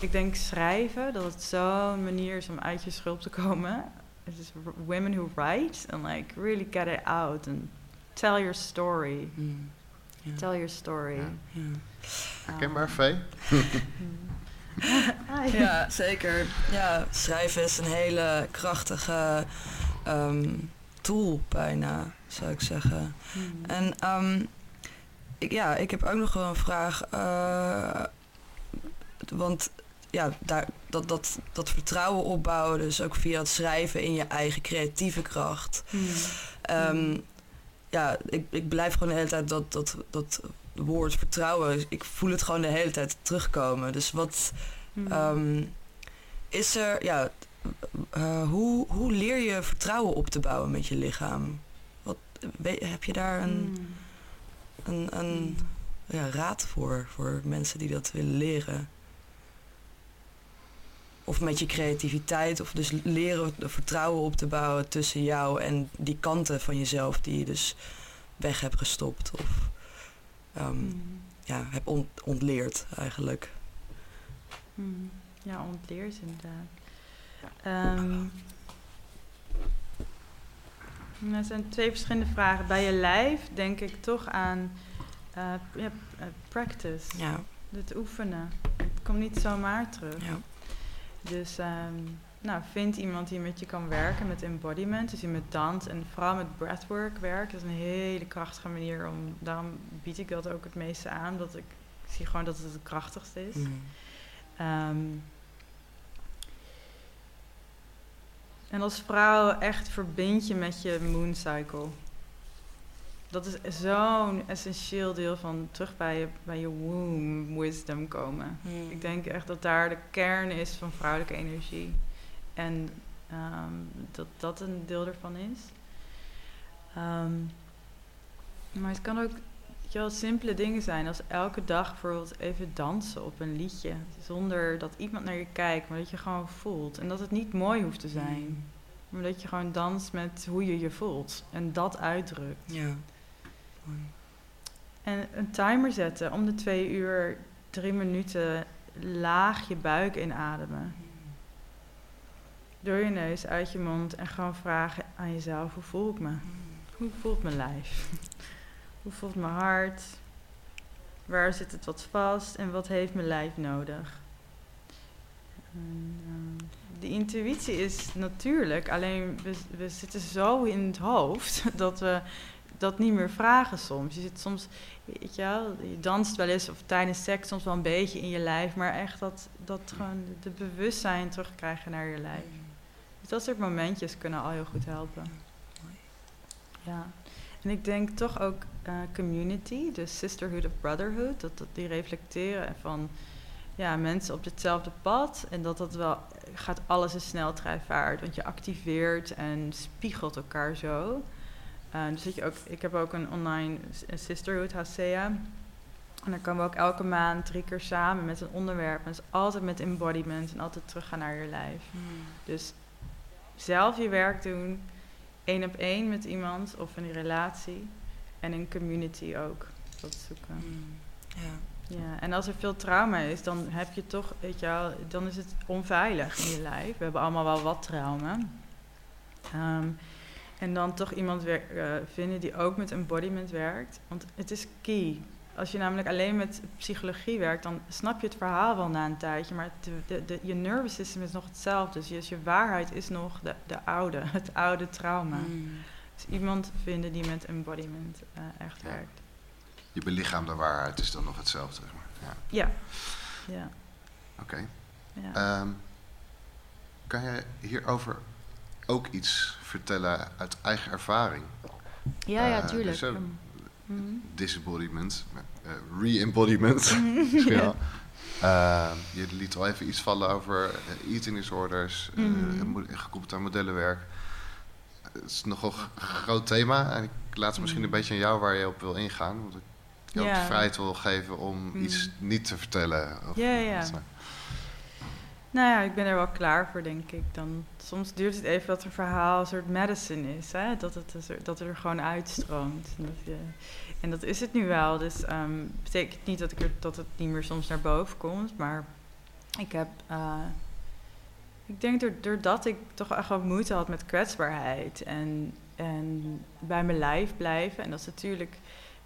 Ik denk schrijven, dat het zo'n manier is om uit je schulp te komen. Het is r- women who write and like really get it out and tell your story. Mm. Tell your story. Ja. Ja. herkenbaar, Vee? Ja, zeker. Ja, schrijven is een hele krachtige ehm, tool bijna, zou ik zeggen. Hmm. En ehm, ik, ja, ik heb ook nog wel een vraag. eh, want ja, daar, dat, dat, dat vertrouwen opbouwen, dus ook via het schrijven in je eigen creatieve kracht. Hmm. Ehm, ja, ik, ik blijf gewoon de hele tijd dat, dat, dat woord vertrouwen. Ik voel het gewoon de hele tijd terugkomen. Dus wat Hmm. ehm, is er, ja, eh, hoe, hoe leer je vertrouwen op te bouwen met je lichaam? Wat, heb je daar een, Hmm. een, een ja, raad voor, voor mensen die dat willen leren? Of met je creativiteit, of dus leren vertrouwen op te bouwen tussen jou en die kanten van jezelf die je dus weg hebt gestopt of ehm, Hmm. ja, ont- ontleerd eigenlijk. Hmm. Ja, ontleerd inderdaad. Ehm, nou, er zijn twee verschillende vragen. Bij je lijf denk ik toch aan eh, eh, practice, Ja, het oefenen. Het komt niet zomaar terug. ja. Dus ehm, nou, vind iemand die met je kan werken met embodiment, dus die met dans en vooral met breathwork werkt. Dat is een hele krachtige manier om, daarom bied ik dat ook het meeste aan, dat ik, ik zie gewoon dat het het krachtigste is. Mm. Ehm, en als vrouw echt verbind je met je moon cycle. Dat is zo'n essentieel deel van terug bij je, bij je womb wisdom komen. Mm. Ik denk echt dat daar de kern is van vrouwelijke energie. En ehm, dat dat een deel ervan is. Ehm, maar het kan ook wel, simpele dingen zijn. Als elke dag bijvoorbeeld even dansen op een liedje. Zonder dat iemand naar je kijkt, maar dat je gewoon voelt. En dat het niet mooi hoeft te zijn. Maar dat je gewoon danst met hoe je je voelt. En dat uitdrukt. Ja. En een timer zetten om de twee uur, drie minuten laag je buik inademen. Door je neus, uit je mond en gewoon vragen aan jezelf: hoe voel ik me? Hoe voelt mijn lijf? hoe voelt mijn hart? Waar zit het wat vast en wat heeft mijn lijf nodig? En, ehm, de intuïtie is natuurlijk, alleen we, we zitten zo in het hoofd dat we dat niet meer vragen soms. Je zit soms, weet je wel, je danst wel eens of tijdens seks soms wel een beetje in je lijf, maar echt dat, dat gewoon de bewustzijn terugkrijgen naar je lijf. Dus dat soort momentjes kunnen al heel goed helpen. Ja. En ik denk toch ook eh, community, dus sisterhood of brotherhood, dat, dat die reflecteren van ja, mensen op hetzelfde pad. En dat dat wel gaat alles in sneltreinvaart, want je activeert en spiegelt elkaar zo. Eh, dus dat je ook, ik heb ook een online een sisterhood, HCA. En dan komen we ook elke maand drie keer samen met een onderwerp. En dat is altijd met embodiment en altijd teruggaan naar je lijf. Mm. Dus zelf je werk doen, één op één met iemand of in een relatie. En in community ook, dat zoeken. Mm. Ja. Ja, en als er veel trauma is, dan heb je toch, weet je wel, dan is het onveilig in je lijf. We hebben allemaal wel wat trauma. Ehm, en dan toch iemand eh, vinden die ook met embodiment werkt. Want het is key. Als je namelijk alleen met psychologie werkt, dan snap je het verhaal wel na een tijdje. Maar de, de, de- je nervous system is nog hetzelfde. Dus je, dus je waarheid is nog de, de oude, het oude trauma. Mm. Dus iemand vinden die met embodiment eh, echt Ja. werkt. Je belichaamde waarheid is dan nog hetzelfde. Zeg maar. ja. Ja. Ja. Oké. ja. Ehm, kan je hierover ook iets vertellen uit eigen ervaring. Ja, ja, Eh, tuurlijk. dus, eh. Disembodiment, uh, re-embodiment. Eh, je liet al even iets vallen over eh, eating disorders, eh, mo- gekoppeld aan modellenwerk. Het is nogal een groot thema en ik laat het misschien een Mhm. beetje aan jou waar je op wil ingaan. Want ik Ja. de vrijheid wil geven om Mhm. iets niet te vertellen. Of, Ja, ja. Wat, Nou ja, ik ben er wel klaar voor, denk ik. Dan, soms duurt het even dat een verhaal een soort medicine is. Hè? Dat, het, soort- dat er gewoon uitstroomt. En dat, je, en dat is het nu wel. Dus ehm betekent niet dat, ik er, dat het niet meer soms naar boven komt. Maar ik heb... eh, ik denk door- doordat ik toch echt wel moeite had met kwetsbaarheid. En, en bij mijn lijf blijven. En dat is natuurlijk...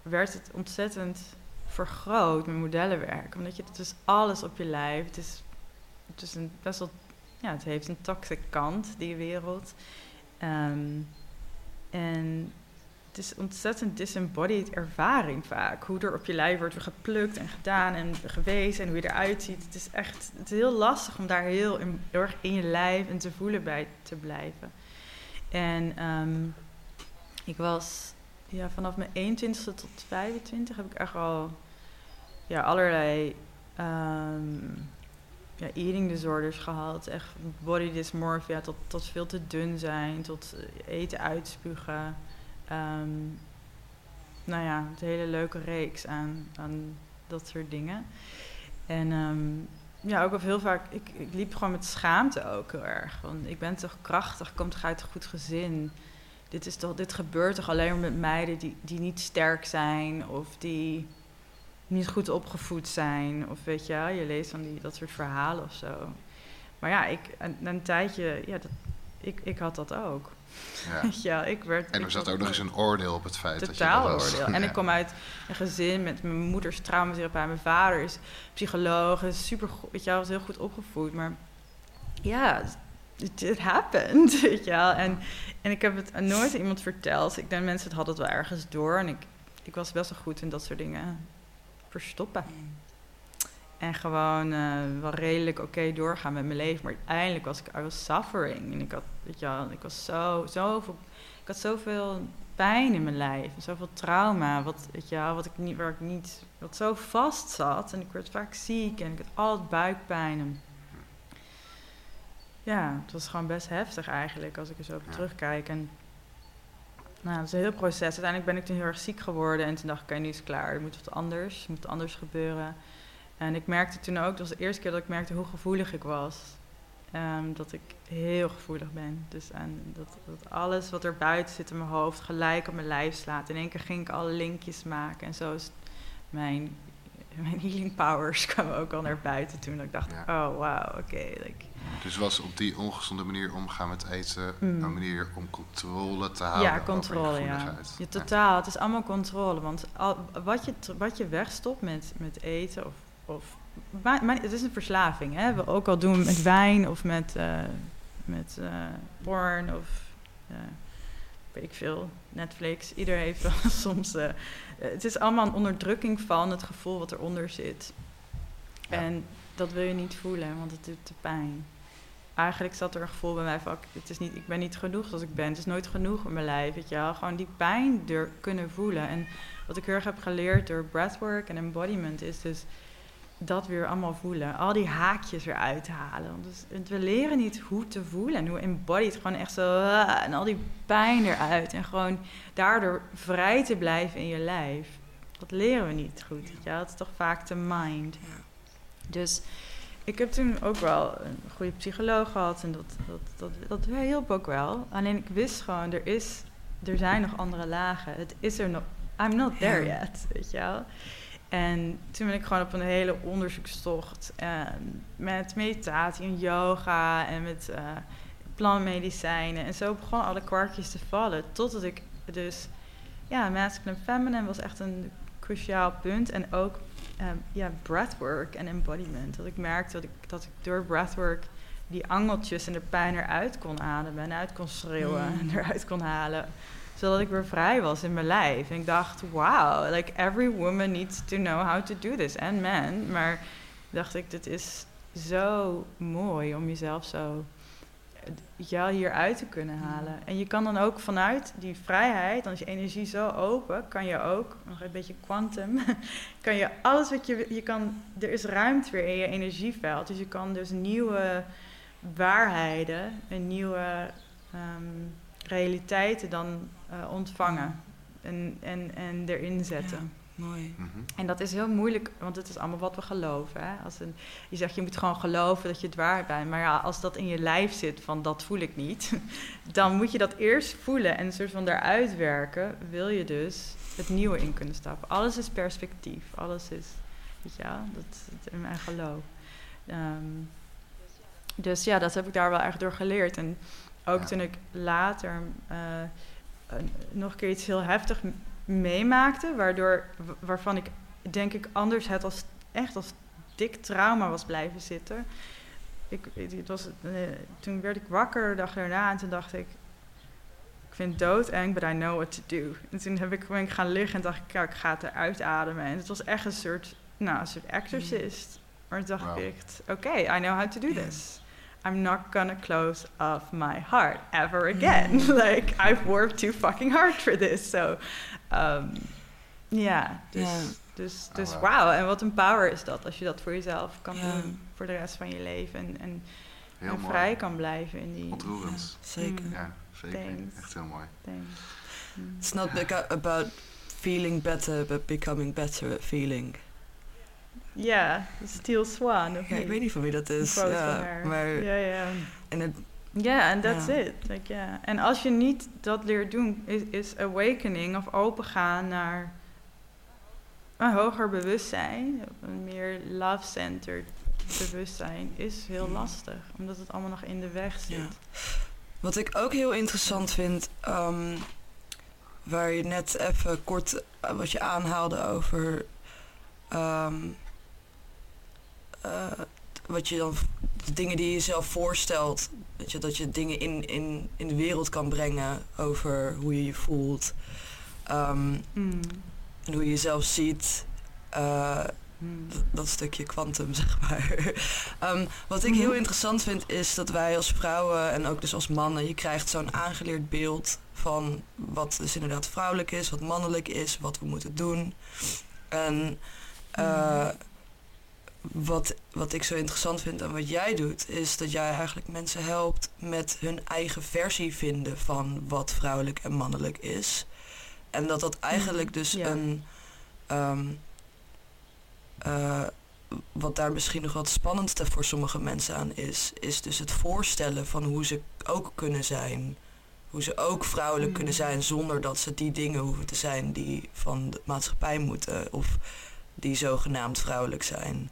werd het ontzettend vergroot, mijn modellenwerk. Omdat je... Het is alles op je lijf. Het is het is een best wel, ja, het heeft een toxic kant, die wereld. Ehm, en het is ontzettend disembodied ervaring vaak. Hoe er op je lijf wordt geplukt en gedaan en gewezen en hoe je eruit ziet. Het is echt het is heel lastig om daar heel, in, erg in je lijf en te voelen bij te blijven. En ehm, ik was ja, vanaf mijn 21ste tot 25 heb ik echt al ja, allerlei ehm, ja, eating disorders gehad. Echt body dysmorphia, tot, tot veel te dun zijn, tot eten uitspugen. Ehm, nou ja, het hele leuke reeks aan, dat soort dingen. En ehm, ja, ook wel heel vaak, ik, ik liep gewoon met schaamte ook heel erg. Want ik ben toch krachtig, ik kom toch uit een goed gezin. Dit, is toch, dit gebeurt toch alleen maar met meiden die, die niet sterk zijn of die niet goed opgevoed zijn. Of weet je, je leest dan die, dat soort verhalen of zo. Maar ja, ik, een, een tijdje, ja, dat, ik, ik had dat ook. ja. Weet je wel, ik werd, En er zat ook nog eens een oordeel op het feit dat je totaal dat was. oordeel. En Ja. ik kom uit een gezin met mijn moeders traumatherapeut. Mijn vader is psycholoog. Is super goed, weet je wel, was heel goed opgevoed. Maar ja, it, happened, weet je wel. En, en ik heb het nooit aan iemand verteld. Ik denk mensen het hadden het wel ergens door. En ik, ik was best wel goed in dat soort dingen verstoppen. En gewoon eh, wel redelijk oké doorgaan met mijn leven. Maar uiteindelijk was ik, I was suffering. En ik had, weet je wel, ik was zo, zoveel, ik had zoveel pijn in mijn lijf. Zoveel trauma, wat, weet je wel, wat ik niet, waar ik niet, wat zo vast zat. En ik werd vaak ziek en ik had altijd buikpijn. En ja, het was gewoon best heftig eigenlijk, als ik er zo op Ja. terugkijk. En nou, het is een heel proces. Uiteindelijk ben ik toen heel erg ziek geworden. En toen dacht ik, oké, nu is het klaar. Er moet wat anders, er moet anders gebeuren. En ik merkte toen ook, dat was de eerste keer dat ik merkte hoe gevoelig ik was. Ehm, dat ik heel gevoelig ben. Dus en dat, dat alles wat er buiten zit in mijn hoofd gelijk op mijn lijf slaat. In één keer ging ik alle linkjes maken. En zo is mijn, mijn healing powers kwamen ook al naar buiten toen. Dat ik dacht, Ja. oh wauw, oké. like, Dus was op die ongezonde manier omgaan met eten Mm. een manier om controle te houden ja, over controle, je ja. ja. Totaal, het is allemaal controle. Want al, wat, je, wat je wegstopt met, met eten of... of maar, maar het is een verslaving, hè. We ook al doen met wijn of met, eh, met eh, porn of... eh, weet ik veel, Netflix. Ieder heeft wel soms... het is allemaal een onderdrukking van het gevoel wat eronder zit. Ja. En dat wil je niet voelen, want het doet te pijn. Eigenlijk zat er een gevoel bij mij van... Het is niet, ik ben niet genoeg zoals ik ben. Het is nooit genoeg in mijn lijf, je. Gewoon die pijn er kunnen voelen. En wat ik heel erg heb geleerd door breathwork en embodiment... is dus dat weer allemaal voelen. Al die haakjes eruit halen. Dus, we leren niet hoe te voelen en hoe embodied. Gewoon echt zo... ah, en al die pijn eruit. En gewoon daardoor vrij te blijven in je lijf. Dat leren we niet goed. Het is toch vaak de mind. Ja. Dus ik heb toen ook wel een goede psycholoog gehad. En dat, dat, dat, dat hielp ook wel. Alleen ik wist gewoon, er, is, er zijn nog andere lagen. Het is er nog... I'm not there yet, weet je wel. En toen ben ik gewoon op een hele onderzoekstocht en met meditatie en yoga en met eh plantmedicijnen. En zo begonnen alle kwarkjes te vallen. Totdat ik dus, ja, masculine feminine was echt een cruciaal punt. En ook ehm, ja, breathwork en embodiment. Dat ik merkte dat ik, dat ik door breathwork die angeltjes en de pijn eruit kon ademen en uit kon schreeuwen Mm. en eruit kon halen zodat ik weer vrij was in mijn lijf. En ik dacht, wow, like every woman needs to know how to do this. En man. Maar dacht ik, dit is zo mooi om jezelf zo ja, hieruit te kunnen halen. En je kan dan ook vanuit die vrijheid, dan is je energie zo open, kan je ook, nog een beetje quantum, kan je alles wat je, je kan, er is ruimte weer in je energieveld. Dus je kan dus nieuwe waarheden en nieuwe ehm, realiteiten dan uh, ontvangen en, en, en erin zetten. Mooi. Mhm. En dat is heel moeilijk, want het is allemaal wat we geloven. Hè? Als een, je zegt, je moet gewoon geloven dat je het waar bent. Maar ja, als dat in je lijf zit, van dat voel ik niet... dan moet je dat eerst voelen en een soort van daaruit werken... wil je dus het nieuwe in kunnen stappen. Alles is perspectief. Alles is, weet je wel, dat is in mijn geloof. Ehm, dus ja, dat heb ik daar wel echt door geleerd. En ook Ja. toen ik later eh, nog een keer iets heel heftig meemaakte, waardoor, wa- waarvan ik denk ik anders het als echt als dik trauma was blijven zitten. Ik, het was, eh, toen werd ik wakker de dag daarna en toen dacht ik, ik vind het doodeng, but I know what to do. En toen heb ik, ben ik gaan liggen en dacht ik, ja, ik ga het eruit ademen. En het was echt een soort, nou, een soort exorcist. Maar toen dacht ik oké, I know how to do this. I'm not gonna close off my heart ever again. like I've worked too fucking hard for this. So, um, ja, dus, Ja. dus, Oh, dus wow. wauw. En wat een power is dat als je dat voor jezelf kan Ja. doen voor de rest van je leven en, en, vrij kan blijven in die Ontroerend. Zeker. Ja, zeker. Thanks. Echt heel mooi. thing. Mm. It's not about feeling better, but becoming better at feeling. Ja, Steel Swan. Of Ja, ik weet niet van wie dat is. Ja, maar Ja, ja. en het, Ja, en that's Ja. it. Like. En als je niet dat leert doen, is, is awakening of opengaan naar een hoger bewustzijn, een meer love-centered bewustzijn, is heel Mm. lastig. Omdat het allemaal nog in de weg zit. Ja. Wat ik ook heel interessant vind, ehm, waar je net even kort eh, wat je aanhaalde over ehm, eh, wat je dan, de dingen die je jezelf voorstelt, dat je, dat je dingen in, in, in de wereld kan brengen over hoe je je voelt ehm, Mm. en hoe je jezelf ziet. eh, Mm. dat- stukje kwantum, zeg maar. Ehm, wat ik heel Mhm. interessant vind, is dat wij als vrouwen en ook dus als mannen, je krijgt zo'n aangeleerd beeld van wat dus inderdaad vrouwelijk is, wat mannelijk is, wat we moeten doen. En eh, wat, wat ik zo interessant vind en wat jij doet, is dat jij eigenlijk mensen helpt met hun eigen versie vinden van wat vrouwelijk en mannelijk is. En dat dat eigenlijk dus Ja. een. ehm, eh, wat daar misschien nog wat spannendste voor sommige mensen aan is, is dus het voorstellen van hoe ze ook kunnen zijn. Hoe ze ook vrouwelijk Mm. kunnen zijn zonder dat ze die dingen hoeven te zijn die van de maatschappij moeten of die zogenaamd vrouwelijk zijn.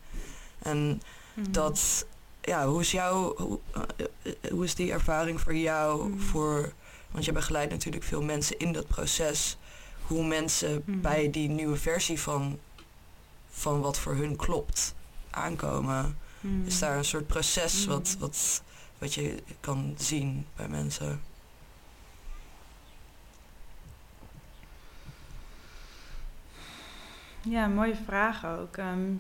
En Mm. dat, ja, hoe is jouw, hoe, eh, eh, hoe is die ervaring voor jou? Mm. Voor, want je begeleidt natuurlijk veel mensen in dat proces. Hoe mensen Mm. bij die nieuwe versie van, van wat voor hun klopt aankomen. Is daar een soort proces wat, wat, wat je kan zien bij mensen? Ja, mooie vraag ook. Ehm,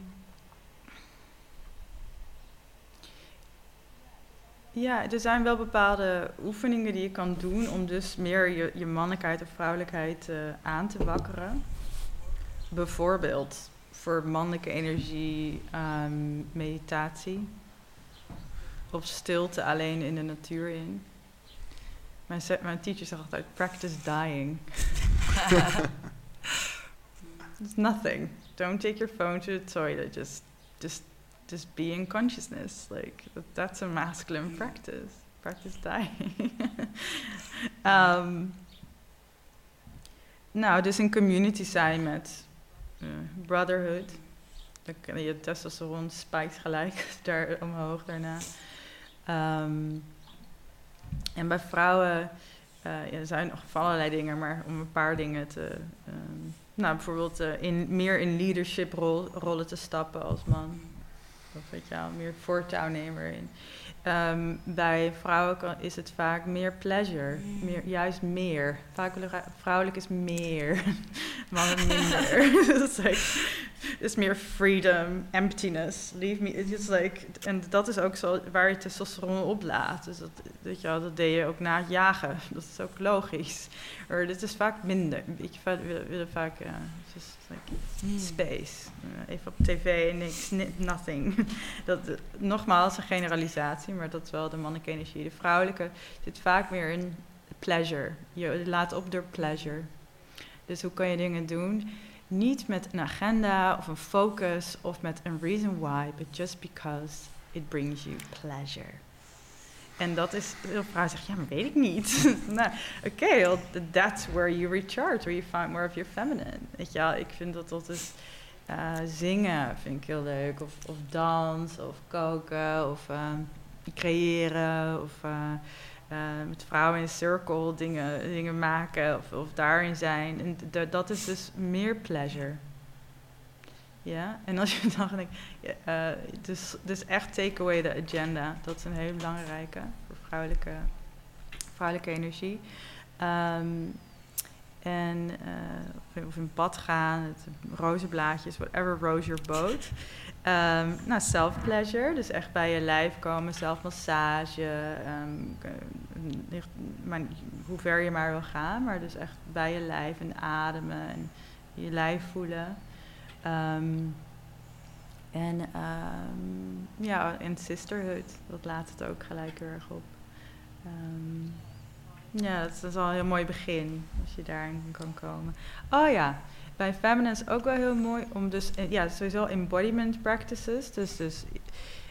ja, er zijn wel bepaalde oefeningen die je kan doen om dus meer je, je mannelijkheid of vrouwelijkheid eh, aan te wakkeren. Bijvoorbeeld voor mannelijke energie, ehm, meditatie. Of stilte alleen in de natuur in. Mijn, mijn teacher zegt altijd, practice dying. It's nothing. Don't take your phone to the toilet. Just, just, just be in consciousness. Like that, that's a masculine practice. Practice dying. Ehm, nou, dus een community zijn met eh, brotherhood. Dan je testosteron spijkt gelijk daar omhoog daarna. Ehm, en bij vrouwen ja, er zijn nog allerlei dingen, maar om een paar dingen te. ehm, nou, bijvoorbeeld eh, in, meer in leadership rol, rollen te stappen als man. Of weet je wel, meer voortouw nemen erin. Ehm, bij vrouwen kan, is het vaak meer pleasure. Meer, juist meer. Vaak vrouwelijk is meer. Mannen minder. dat is like is meer freedom, emptiness. Leave me. It's like, en dat is ook zo waar je testosteron oplaat. Dus dat, dat, je, dat deed je ook na het jagen. Dat is ook logisch. Maar dit is vaak minder. Weet je, we willen vaak uh, just like Hmm. space. Uh, even op tv, niks, ni- nothing. dat, nogmaals, een generalisatie, maar dat is wel de mannelijke energie. De vrouwelijke zit vaak meer in pleasure. Je laat op door pleasure. Dus hoe kan je dingen doen? Niet met een agenda of een focus of met een reason why, but just because it brings you pleasure. En dat is, heel vrouwen zeggen, ja, maar weet ik niet. nou, oké, that's where you recharge, where you find more of your feminine. Weet je wel, ik vind dat dat is, eh, zingen vind ik heel leuk. Of, of dans, of koken, of eh, creëren, of... eh, uh, met vrouwen in een circle dingen, dingen maken of, of daarin zijn. En dat is dus meer pleasure. Ja, en als je dan denkt, uh, dus, dus echt take away the agenda. Dat is een hele belangrijke voor vrouwelijke, vrouwelijke energie. Um, en uh, of in bad gaan, rozenblaadjes, whatever rose your boat. Um, nou, self-pleasure, dus echt bij je lijf komen, zelfmassage, um, maar, hoe ver je maar wil gaan, maar dus echt bij je lijf en ademen en je lijf voelen. Um, en ja, en sisterhood, dat laat het ook gelijk heel erg op. ja, dat is al een heel mooi begin, als je daarin kan komen. Oh ja, bij feminine is ook wel heel mooi om dus, ja, sowieso embodiment practices. Dus, dus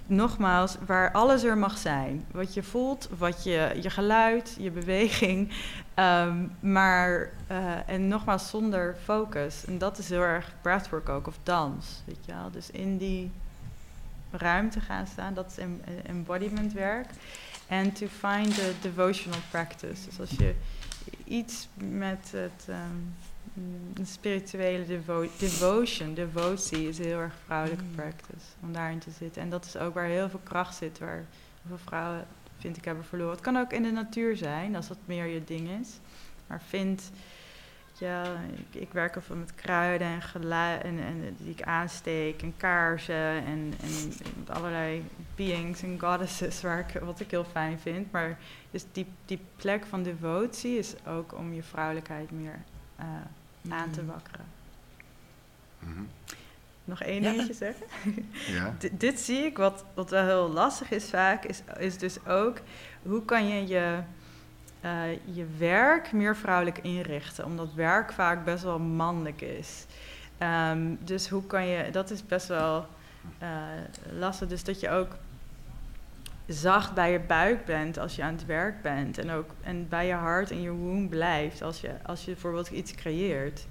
nogmaals, waar alles er mag zijn. Wat je voelt, wat je, je geluid, je beweging. Um, maar, uh, en nogmaals, zonder focus. En dat is heel erg breathwork ook, of dans. Weet je wel? Dus in die ruimte gaan staan, dat is em, embodiment werk. En to find the devotional practice. Dus als je iets met het... Um, een spirituele devo devotion, devotie is heel erg vrouwelijke mm. practice om daarin te zitten. En dat is ook waar heel veel kracht zit, waar heel veel vrouwen, vind ik, hebben verloren. Het kan ook in de natuur zijn, als dat meer je ding is. Maar vind, ja, ik, ik werk veel met kruiden en geluid en, en die ik aansteek en kaarsen en, en allerlei beings en goddesses, waar ik, wat ik heel fijn vind. Maar dus die, die plek van devotie is ook om je vrouwelijkheid meer uh, mm. aan te wakkeren. Mm -hmm. Nog één ja. dingetje zeggen? Ja. dit zie ik, wat, wat wel heel lastig is vaak, is, is dus ook hoe kan je je, uh, je werk meer vrouwelijk inrichten, omdat werk vaak best wel mannelijk is. Um, dus hoe kan je, dat is best wel uh, lastig, dus dat je ook zacht bij je buik bent als je aan het werk bent. En ook en bij je hart en je womb blijft als je, als je bijvoorbeeld iets creëert.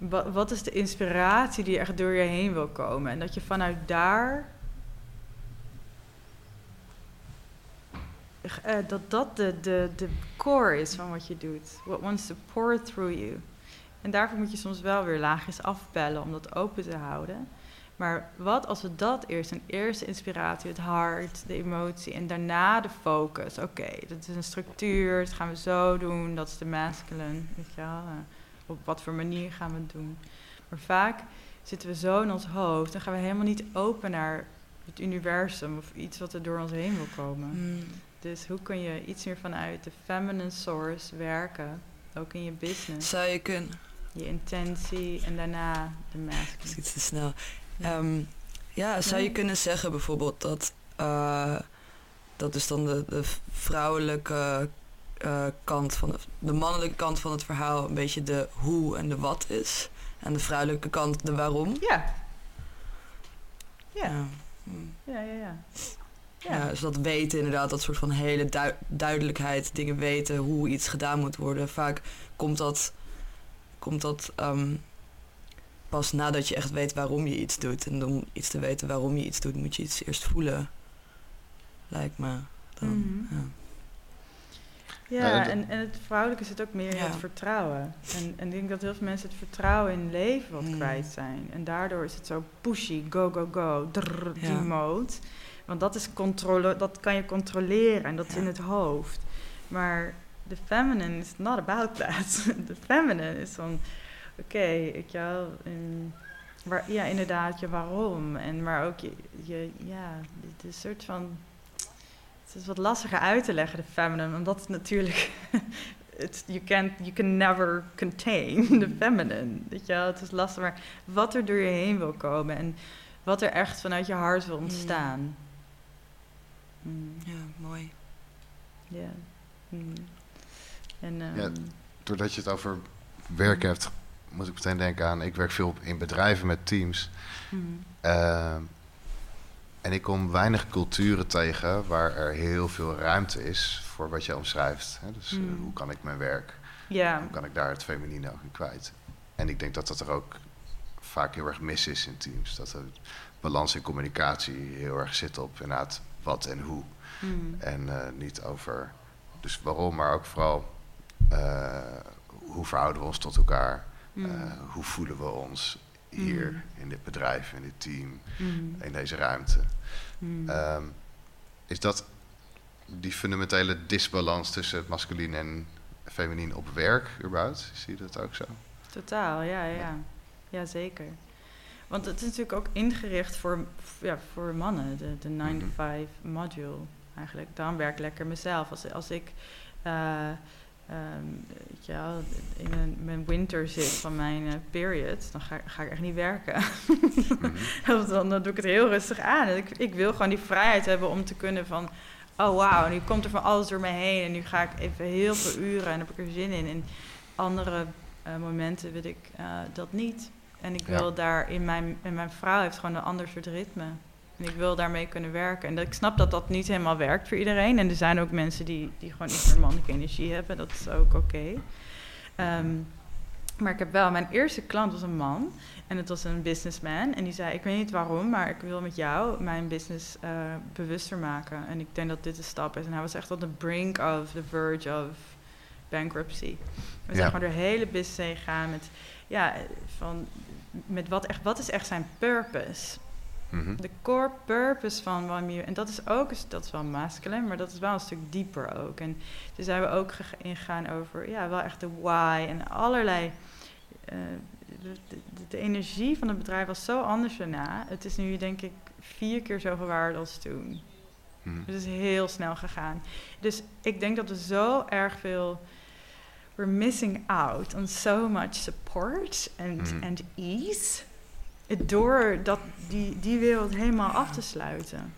Wat, wat is de inspiratie die echt door je heen wil komen? En dat je vanuit daar. Uh, dat dat de, de, de core is van wat je doet. What wants to pour through you. En daarvoor moet je soms wel weer laagjes afbellen om dat open te houden. Maar wat als we dat eerst, een eerste inspiratie, het hart, de emotie en daarna de focus. Oké, okay, dat is een structuur, dat gaan we zo doen, dat is de masculine, weet je wel. Uh, op wat voor manier gaan we het doen. Maar vaak zitten we zo in ons hoofd, dan gaan we helemaal niet open naar het universum of iets wat er door ons heen wil komen. Mm. Dus hoe kun je iets meer vanuit de feminine source werken, ook in je business? Zou je kunnen. Je intentie en daarna de masculine. Dat is iets te snel. Ja, um, ja zou je kunnen zeggen bijvoorbeeld dat, uh, dat is dan de, de vrouwelijke uh, kant van de, de, mannelijke kant van het verhaal een beetje de hoe en de wat is. En de vrouwelijke kant de waarom. Ja. Ja. Ja, ja, ja. ja. ja. ja dus dat weten inderdaad, dat soort van hele du duidelijkheid, dingen weten hoe iets gedaan moet worden. Vaak komt dat, komt dat um, pas nadat je echt weet waarom je iets doet. En om iets te weten waarom je iets doet, moet je iets eerst voelen. Lijkt me. Dan, mm -hmm. ja. Ja, en, en het vrouwelijke zit ook meer in Ja. het vertrouwen. En, en ik denk dat heel veel mensen het vertrouwen in leven wat Mm. kwijt zijn. En daardoor is het zo pushy, go, go, go, drrr, die mode. Want dat, is controle, dat kan je controleren en dat is in het hoofd. Maar de feminine is not about that. De feminine is van, oké, ik jou, waar, ja, inderdaad, je waarom. En maar ook je, je ja, het is een soort van. Het is wat lastiger uit te leggen, de feminine, omdat het natuurlijk. It's, you, can't, you can never contain the feminine. Weet je wel? Het is lastig, maar wat er door je heen wil komen en wat er echt vanuit je hart wil ontstaan. Mm. Ja, mooi. Ja. Mm. En, Ja, ehm, Doordat je het over werk hebt, moet ik meteen denken aan... Ik werk veel in bedrijven met teams. mm. Ehm, en ik kom weinig culturen tegen waar er heel veel ruimte is voor wat je omschrijft. Hè? Dus eh, Mm. hoe kan ik mijn werk, ja. hoe kan ik daar het feminine ook in kwijt? En ik denk dat dat er ook vaak heel erg mis is in teams. Dat de balans in communicatie heel erg zit op inderdaad wat en hoe. Mm. En eh, niet over dus waarom, maar ook vooral eh, hoe verhouden we ons tot elkaar? Mm. Eh, hoe voelen we ons hier Mm. in dit bedrijf, in dit team, Mm. in deze ruimte? Mm. Ehm, is dat die fundamentele disbalans tussen het masculien en feminien op werk überhaupt? Zie je dat ook zo? Totaal, ja, ja. Ja, zeker. Want het is natuurlijk ook ingericht voor, ja, voor mannen, de, de 9 to Mhm. 5 module eigenlijk. Daarom werk ik lekker mezelf. Als, als ik eh, ehm, weet je wel, in een, mijn winter zit van mijn eh, period, dan ga, ga ik echt niet werken. Mhm. Dan, dan doe ik het heel rustig aan. Ik, ik wil gewoon die vrijheid hebben om te kunnen van... Oh wauw, nu komt er van alles door me heen. En nu ga ik even heel veel uren en heb ik er zin in. En andere eh, momenten wil ik eh, dat niet. En ik Ja. wil daar in mijn... En mijn vrouw heeft gewoon een ander soort ritme. En ik wil daarmee kunnen werken. En dat, ik snap dat dat niet helemaal werkt voor iedereen. En er zijn ook mensen die, die gewoon iets meer mannelijke energie hebben. Dat is ook oké. Ehm, maar ik heb wel... Mijn eerste klant was een man. En het was een businessman. En die zei, ik weet niet waarom, maar ik wil met jou mijn business eh, bewuster maken. En ik denk dat dit de stap is. En hij was echt on the brink of, the verge of bankruptcy. We zijn Ja. gewoon door de hele business heen gegaan met, ja, van, met wat, echt, wat is echt zijn purpose? Mhm. De core purpose van je... En dat is ook, dat is wel masculine, maar dat is wel een stuk dieper ook. En toen zijn we ook gega- ingegaan over, ja, wel echt de why en allerlei... eh, de, de, de energie van het bedrijf was zo anders daarna. Het is nu denk ik vier keer zoveel waard als toen. Mhm. Het is heel snel gegaan. Dus ik denk dat we zo erg veel... We're missing out on so much support and, Mhm. and ease. Door dat, die, die wereld helemaal af te sluiten.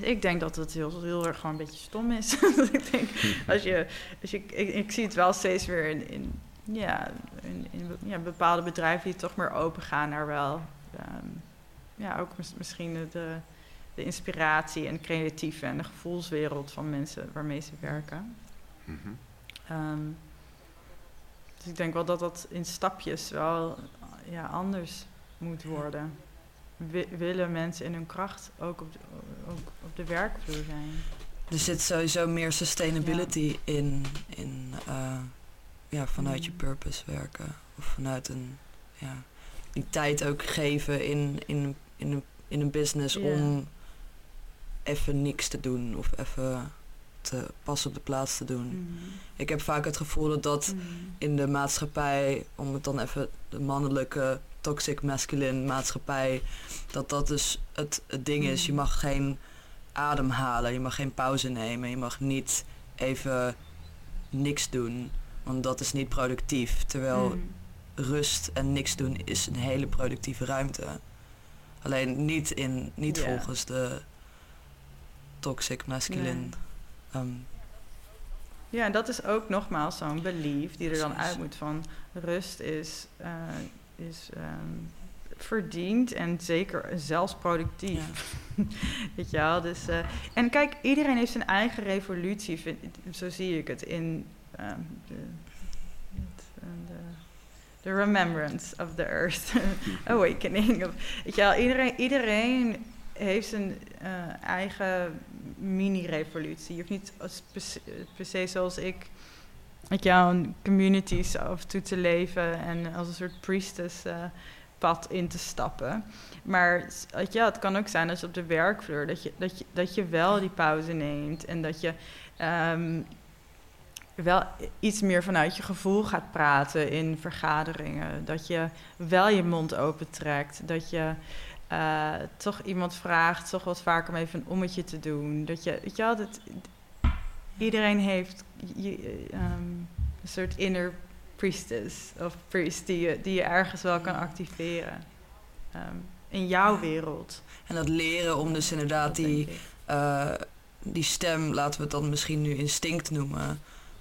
Ik denk dat het heel, heel erg gewoon een beetje stom is. ik denk, als je, als je, ik, ik zie het wel steeds weer in, in, ja, in, ja, bepaalde bedrijven die toch meer open gaan naar wel... ehm, ja, ook mis- misschien de- de, de inspiratie en creatieve en de gevoelswereld van mensen waarmee ze werken. Mhm. Ehm, dus ik denk wel dat dat in stapjes wel ja, anders moet worden. Wi- willen mensen in hun kracht ook op de, ook op de werkvloer zijn? Er zit sowieso meer sustainability in, in eh, ja, vanuit je Mm. purpose werken. Of vanuit een, ja, die tijd ook geven in, in, in, een, in een business om even niks te doen of even te pas op de plaats te doen. Mm. Ik heb vaak het gevoel dat dat Mm. in de maatschappij, om het dan even de mannelijke toxic masculine maatschappij, dat dat dus het, het ding is. Je Mm. mag geen ademhalen, je mag geen pauze nemen, je mag niet even niks doen, want dat is niet productief. Terwijl Mm. rust en niks doen is een hele productieve ruimte. Alleen niet, in, niet volgens de toxic masculine. Nee. ehm, Ja, en dat is ook nogmaals zo'n belief die er dan uit moet van rust is, eh, is ehm, verdiend en zeker zelfs productief. Weet je wel? Dus, eh, en kijk, iedereen heeft zijn eigen revolutie, vind- zo zie ik het in ehm, de, het, eh, de, de remembrance of the earth, awakening. Of, weet je wel, iedereen, iedereen heeft zijn eh, eigen mini-revolutie. Je hoeft niet per se zoals ik met jou communities af toe te leven en als een soort priestess pad in te stappen. Maar je, het kan ook zijn als op de werkvloer dat je, dat je, dat je wel die pauze neemt en dat je ehm, wel iets meer vanuit je gevoel gaat praten in vergaderingen. Dat je wel je mond opentrekt. Dat je eh, toch iemand vraagt, toch wat vaker om even een ommetje te doen. Dat je, weet je wel, iedereen heeft je, ehm, een soort inner priestess of priest die je, die je ergens wel kan activeren. Ehm, in jouw wereld. En dat leren om dus inderdaad die, eh, die stem, laten we het dan misschien nu instinct noemen.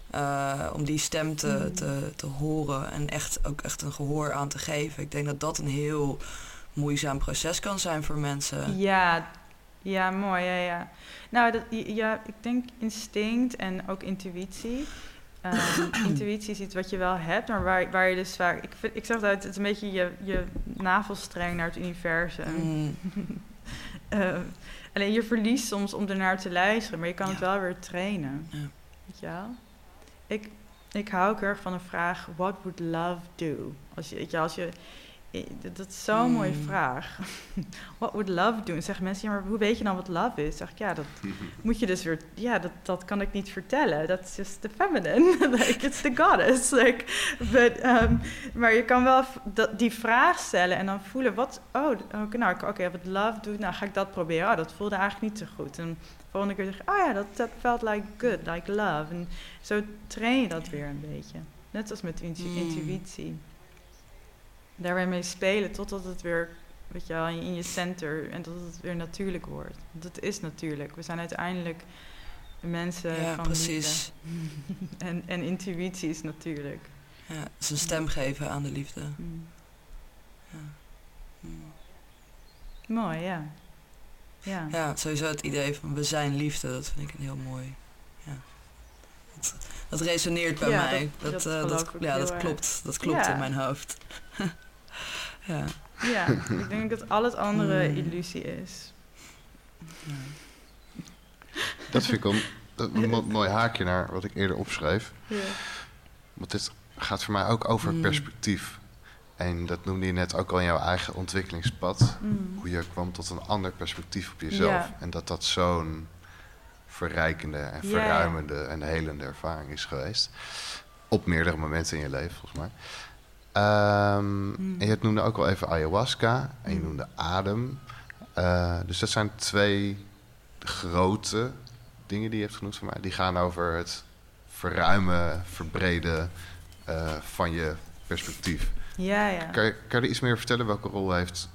eh, om die stem te, Mm. te, te horen en echt ook echt een gehoor aan te geven. Ik denk dat dat een heel moeizaam proces kan zijn voor mensen. Ja, ja, mooi, ja, ja. Nou, dat, ja, ik denk instinct en ook intuïtie. Ehm, intuïtie is iets wat je wel hebt, maar waar, waar je dus vaak... Ik, vind, ik zeg altijd, het is een beetje je, je navelstreng naar het universum. Mm, Eh, alleen je verliest soms om ernaar te luisteren, maar je kan het wel weer trainen. Ja. Weet je wel? Ik, ik hou ook heel erg van een vraag, what would love do? Als je, weet je, als je, dat is zo'n mooie Mm. vraag. what would love do? En zeggen mensen, ja, maar hoe weet je dan wat love is? Zeg ik, ja, dat moet je dus weer, ja, dat, dat kan ik niet vertellen. Dat is just the feminine. like, it's the goddess. Like, but, um, maar je kan wel dat, die vraag stellen en dan voelen, wat, oh, oké, nou, oké, wat love doet, nou ga ik dat proberen. Oh, dat voelde eigenlijk niet zo goed. En de volgende keer zeg ik, oh ja, dat, dat felt like good, like love. En zo train je dat weer een beetje. Net als met intu- Mm. intuïtie. Daar weer mee spelen totdat het weer, weet je wel, in je center en dat het weer natuurlijk wordt. Want het is natuurlijk. We zijn uiteindelijk mensen ja, van precies. liefde. En, en intuïtie is natuurlijk. Ja, een stem geven aan de liefde. Mm. Ja. Mm. Mooi, ja. Ja. Ja, sowieso het idee van we zijn liefde, dat vind ik een heel mooi. Ja. Dat, dat resoneert bij Ja, mij. dat- Dat, dat eh, dat, ja, dat klopt. Dat klopt in mijn hoofd. ja. ja, ik denk dat al het andere Mm. illusie is. ja. Dat vind ik een, een mo- mooi haakje naar wat ik eerder opschreef. Ja. Want dit gaat voor mij ook over Mm. perspectief. En dat noemde je net ook al in jouw eigen ontwikkelingspad. Mm. Hoe je kwam tot een ander perspectief op jezelf. Ja. En dat dat zo'n verrijkende en verruimende en helende ervaring is geweest. Op meerdere momenten in je leven, volgens mij. Ehm, Mm. En je noemde ook al even ayahuasca en je Mm. noemde adem. Eh, dus dat zijn twee grote dingen die je hebt genoemd voor mij. Die gaan over het verruimen, verbreden eh, van je perspectief. Ja, ja. Kan je, kan je er iets meer vertellen? Welke rol heeft,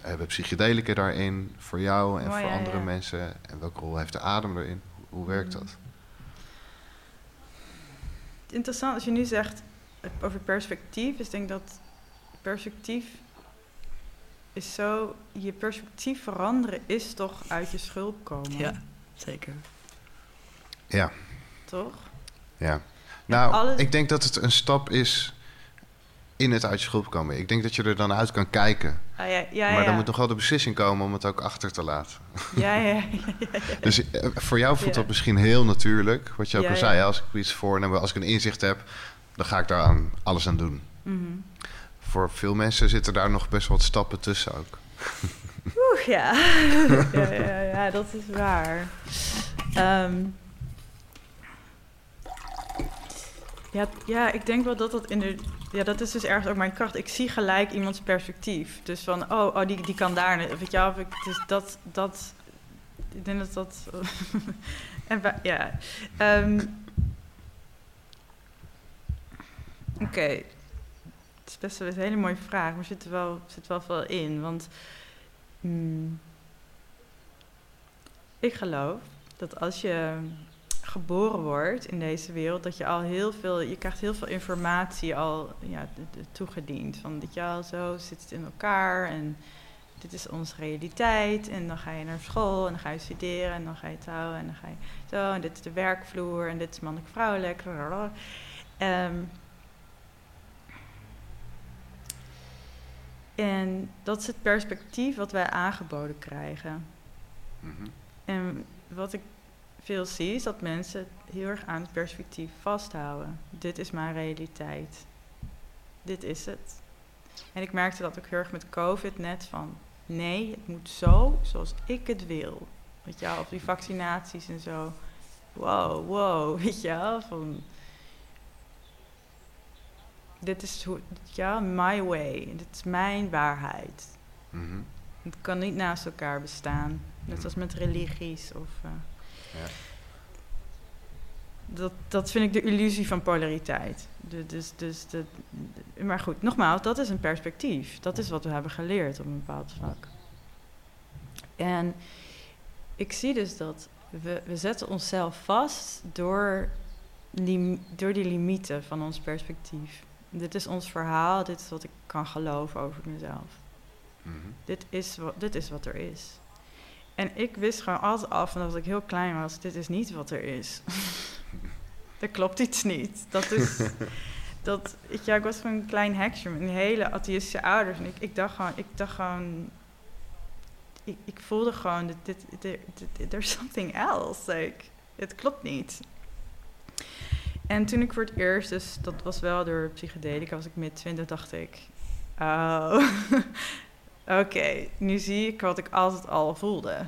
hebben psychedelica daarin voor jou en Oh, voor ja, andere ja. mensen? En welke rol heeft de adem erin? Hoe, hoe werkt Mm. dat? Interessant als je nu zegt over perspectief. is ik denk dat perspectief is zo... Je perspectief veranderen is toch uit je schulp komen. Ja. Zeker. Ja, Toch? ja. Nou, alles- ik denk dat het een stap is in het uit je schulp komen. Ik denk dat je er dan uit kan kijken. Ah, ja, ja, maar ja. dan moet nog wel de beslissing komen om het ook achter te laten. Ja, ja, ja. Dus eh, voor jou voelt Ja. dat misschien heel natuurlijk. Wat je ook Ja, al zei, als ik iets voorneem, als ik een inzicht heb, dan ga ik daar aan alles aan doen. Mhm. Voor veel mensen zitten daar nog best wat stappen tussen ook. Oeh, ja. ja, ja, ja, dat is waar. Ehm, ja, ja, ik denk wel dat dat in de... Ja, dat is dus ergens ook mijn kracht. Ik zie gelijk iemands perspectief. Dus van, oh, oh die, die kan daar... Weet je of ik, dus dat, dat... Ik denk dat dat... en, ja. Ehm, Oké. Het is best wel een hele mooie vraag, maar zit er wel, zit wel veel in. Want Hmm. Ik geloof dat als je geboren wordt in deze wereld, dat je al heel veel, je krijgt heel veel informatie al ja, toegediend. Van dit jaar zo zit in elkaar en dit is onze realiteit. En dan ga je naar school en dan ga je studeren en dan ga je trouwen en dan ga je zo. En dit is de werkvloer en dit is mannelijk-vrouwelijk. blablabla. En dat is het perspectief wat wij aangeboden krijgen. En wat ik veel zie, is dat mensen heel erg aan het perspectief vasthouden. Dit is mijn realiteit. Dit is het. En ik merkte dat ook heel erg met COVID net van... nee, het moet zo zoals ik het wil. Weet je wel, of die vaccinaties en zo. Wow, wow, weet je wel. Van, dit is hoe, ja, my way. Dit is mijn waarheid. Mhm. Het kan niet naast elkaar bestaan. Net als met religies of... eh, Ja. dat, dat vind ik de illusie van polariteit. De, dus, dus de, de- maar goed, nogmaals, dat is een perspectief. Dat is wat we hebben geleerd op een bepaald vlak. En ik zie dus dat we, we zetten onszelf vast door, door die limieten van ons perspectief. Dit is ons verhaal, dit is wat ik kan geloven over mezelf. Mhm. Dit is, wat, dit is wat er is. En ik wist gewoon altijd af, en als ik heel klein was, dit is niet wat er is. er klopt iets niet. Dat is, dat, ik, ja, ik was gewoon een klein heksje met een hele atheïstische ouders. En ik, ik dacht gewoon, ik dacht gewoon, ik, ik voelde gewoon, dit, dit, something else. Like, het klopt niet. En toen ik voor het eerst, dus dat was wel door psychedelica, was ik mid 20, dacht ik, oh, oké, nu zie ik wat ik altijd al voelde.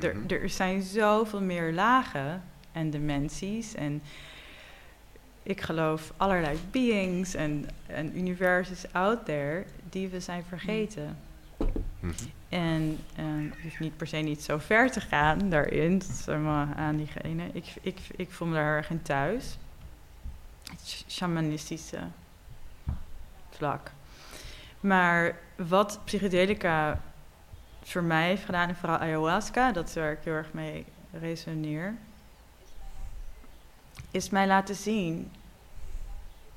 Er, Mhm. er zijn zoveel meer lagen en dimensies en ik geloof allerlei beings en, en universes out there die we zijn vergeten. Mhm. En je hoeft niet per se niet zo ver te gaan daarin. Dat is helemaal aan diegene. Ik, ik, ik voel me daar erg in thuis. Shamanistische vlak. Maar wat psychedelica voor mij heeft gedaan, en vooral ayahuasca, dat is waar ik heel erg mee resoneer, is mij laten zien,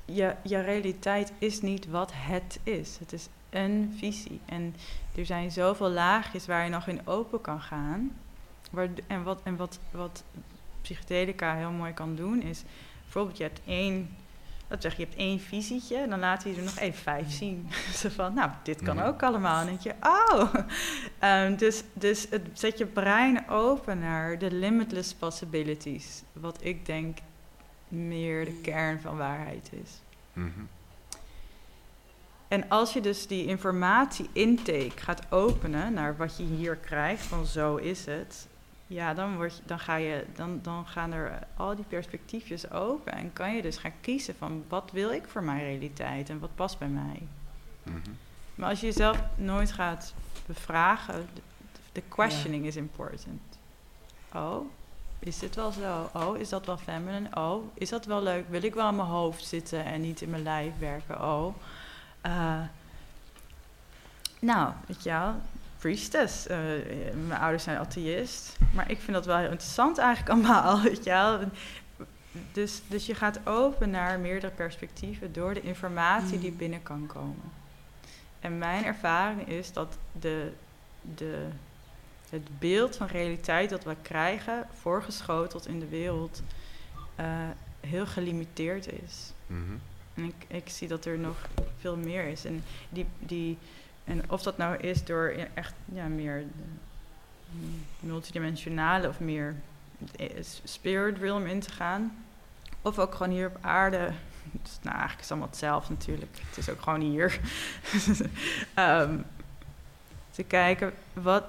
je, je realiteit is niet wat het is. Het is een visie. En er zijn zoveel laagjes waar je nog in open kan gaan. En wat, en wat, wat psychedelica heel mooi kan doen is... Bijvoorbeeld, je hebt één... Dat zeg je, hebt één visietje. Dan laat hij er nog even vijf zien. Zo van, nou, dit kan Mhm. ook allemaal. En dan denk je, oh. Ehm, dus, dus het zet je brein open naar de limitless possibilities. Wat ik denk meer de kern van waarheid is. Mhm. En als je dus die informatie intake gaat openen naar wat je hier krijgt, van zo is het, ja, dan, word je, dan, ga je, dan, dan gaan er al die perspectiefjes open en kan je dus gaan kiezen van wat wil ik voor mijn realiteit en wat past bij mij. Mhm. Maar als je jezelf nooit gaat bevragen, de, de questioning is important. Oh, is dit wel zo? Oh, is dat wel feminine? Oh, is dat wel leuk? Wil ik wel in mijn hoofd zitten en niet in mijn lijf werken? Oh, eh, nou, weet je wel, priestess. eh, mijn ouders zijn atheïst. Maar ik vind dat wel heel interessant eigenlijk allemaal, weet je wel. Dus, dus je gaat open naar meerdere perspectieven door de informatie die Mm. binnen kan komen. En mijn ervaring is dat de, de, het beeld van realiteit dat we krijgen, voorgeschoteld in de wereld, eh, heel gelimiteerd is. Mhm. En ik, ik zie dat er nog veel meer is. En, die, die, en of dat nou is door echt ja, meer mm, multidimensionale of meer eh, spirit realm in te gaan. Of ook gewoon hier op aarde. Dus, nou, eigenlijk is het allemaal hetzelfde natuurlijk. Het is ook gewoon hier. Ehm, te kijken, wat,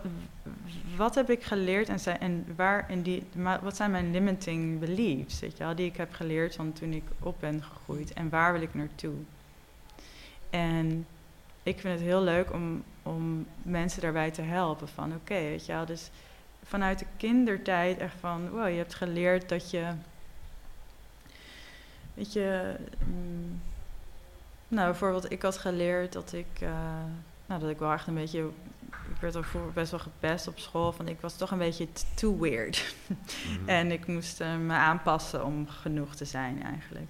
wat heb ik geleerd en, zijn, en, waar, en die, wat zijn mijn limiting beliefs, weet je die ik heb geleerd van toen ik op ben gegroeid en waar wil ik naartoe. En ik vind het heel leuk om, om mensen daarbij te helpen van oké, weet je wel, dus vanuit de kindertijd echt van, wow, je hebt geleerd dat je, weet je, mm, nou bijvoorbeeld ik had geleerd dat ik, eh, nou dat ik wel echt een beetje, ik werd ook vroeger best wel gepest op school, van ik was toch een beetje too weird. Mhm. En ik moest eh, me aanpassen om genoeg te zijn eigenlijk.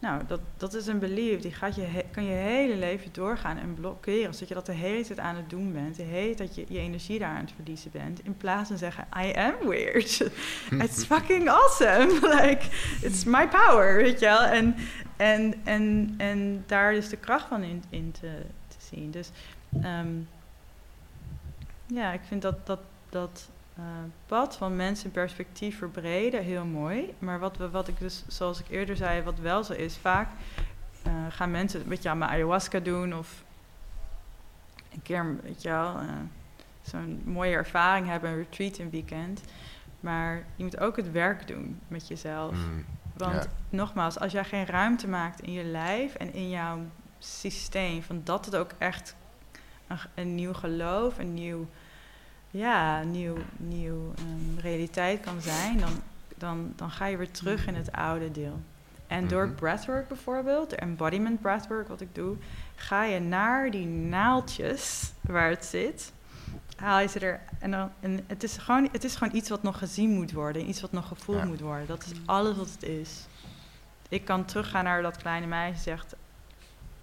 Nou, dat, dat is een belief, die gaat je he- kan je hele leven doorgaan en blokkeren. Zodat je dat de hele tijd aan het doen bent. De hele tijd je, je energie daar aan het verliezen bent. In plaats van zeggen, I am weird. It's fucking awesome. like, it's my power, weet je wel. En, en, en, en daar is de kracht van in, in te, te zien. Dus ehm, ja, ik vind dat, dat, dat eh, pad van mensen perspectief verbreden heel mooi. Maar wat, we, wat ik dus, zoals ik eerder zei, wat wel zo is, vaak eh, gaan mensen een beetje aan mijn ayahuasca doen of een keer, weet je wel, eh, zo'n mooie ervaring hebben, een retreat een weekend. Maar je moet ook het werk doen met jezelf. Mhm. Want nogmaals, als jij geen ruimte maakt in je lijf en in jouw systeem, van dat het ook echt een, een nieuw geloof, een nieuw, ja, nieuw, nieuw ehm, realiteit kan zijn, dan, dan, dan ga je weer terug in het oude deel. En door Mhm. breathwork bijvoorbeeld, de embodiment breathwork wat ik doe, ga je naar die naaldjes waar het zit, haal je ze er. En, dan, en het, is gewoon, het is gewoon iets wat nog gezien moet worden, iets wat nog gevoeld Ja. moet worden. Dat is alles wat het is. Ik kan teruggaan naar dat kleine meisje zegt,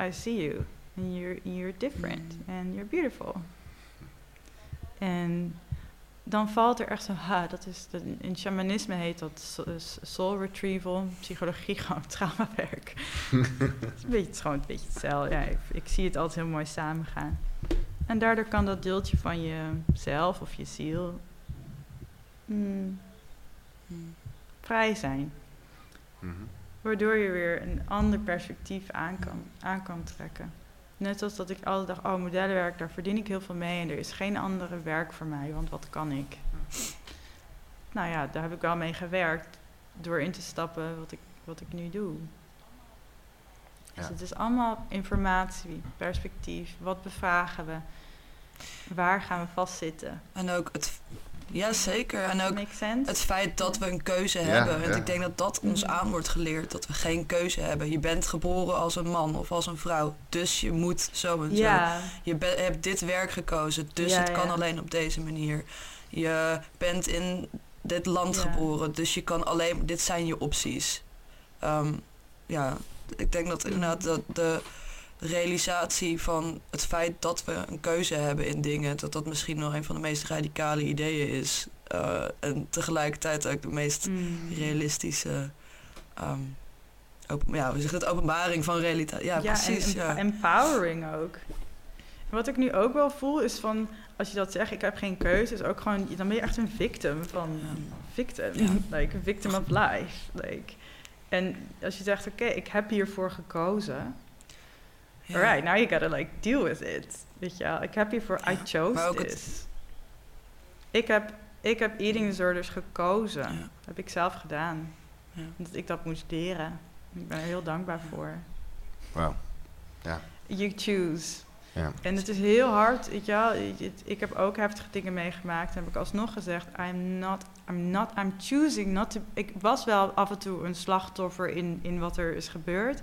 I see you, and you're, you're different, and you're beautiful. En dan valt er echt zo, ha, dat is, in shamanisme heet dat soul retrieval, psychologie gewoon traumawerk. het, is een beetje, het gewoon een beetje hetzelfde. Ja, ik, ik zie het altijd heel mooi samengaan. En daardoor kan dat deeltje van jezelf of je ziel mm, vrij zijn. Mhm. Waardoor je weer een ander perspectief aan kan, aan kan trekken. Net als dat ik altijd dacht, oh, modellenwerk, daar verdien ik heel veel mee en er is geen andere werk voor mij, want wat kan ik? Nou ja, daar heb ik wel mee gewerkt door in te stappen wat ik, wat ik nu doe. Dus het is allemaal informatie, perspectief, wat bevragen we, waar gaan we vastzitten? En ook het... Ja, zeker. En ook het feit dat we een keuze Ja, hebben. Want ja. ik denk dat dat ons Mhm. aan wordt geleerd. Dat we geen keuze hebben. Je bent geboren als een man of als een vrouw. Dus je moet zo en zo. ja, Je be- hebt dit werk gekozen. Dus Ja, het kan ja. alleen op deze manier. Je bent in dit land Ja. geboren. Dus je kan alleen... Dit zijn je opties. Ehm, ja, ik denk dat inderdaad dat de realisatie van het feit dat we een keuze hebben in dingen, dat dat misschien nog een van de meest radicale ideeën is. Eh, en tegelijkertijd ook de meest Mm. realistische. ehm, open, ja, hoe zeg je het? Openbaring van realiteit. Ja, precies. En, ja. emp- empowering ook. En wat ik nu ook wel voel is van, als je dat zegt, ik heb geen keuze, is ook gewoon, dan ben je echt een victim van, Ja. victim, Ja. like victim of life. Like. En als je zegt, oké, ik heb hiervoor gekozen, Ja. alright, now you gotta like deal with it. Weet je wel, ik heb hiervoor, I Ja, chose this. het- Ik heb, ik heb eating disorders gekozen, Ja. heb ik zelf gedaan. Ja. Dat ik dat moest leren. Ik ben er heel dankbaar voor. Wauw. You choose. Ja. En het is heel hard, weet je wel. Het- Ik heb ook heftige dingen meegemaakt. En heb ik alsnog gezegd, I'm not, I'm not, I'm choosing not to... Ik was wel af en toe een slachtoffer in, in wat er is gebeurd.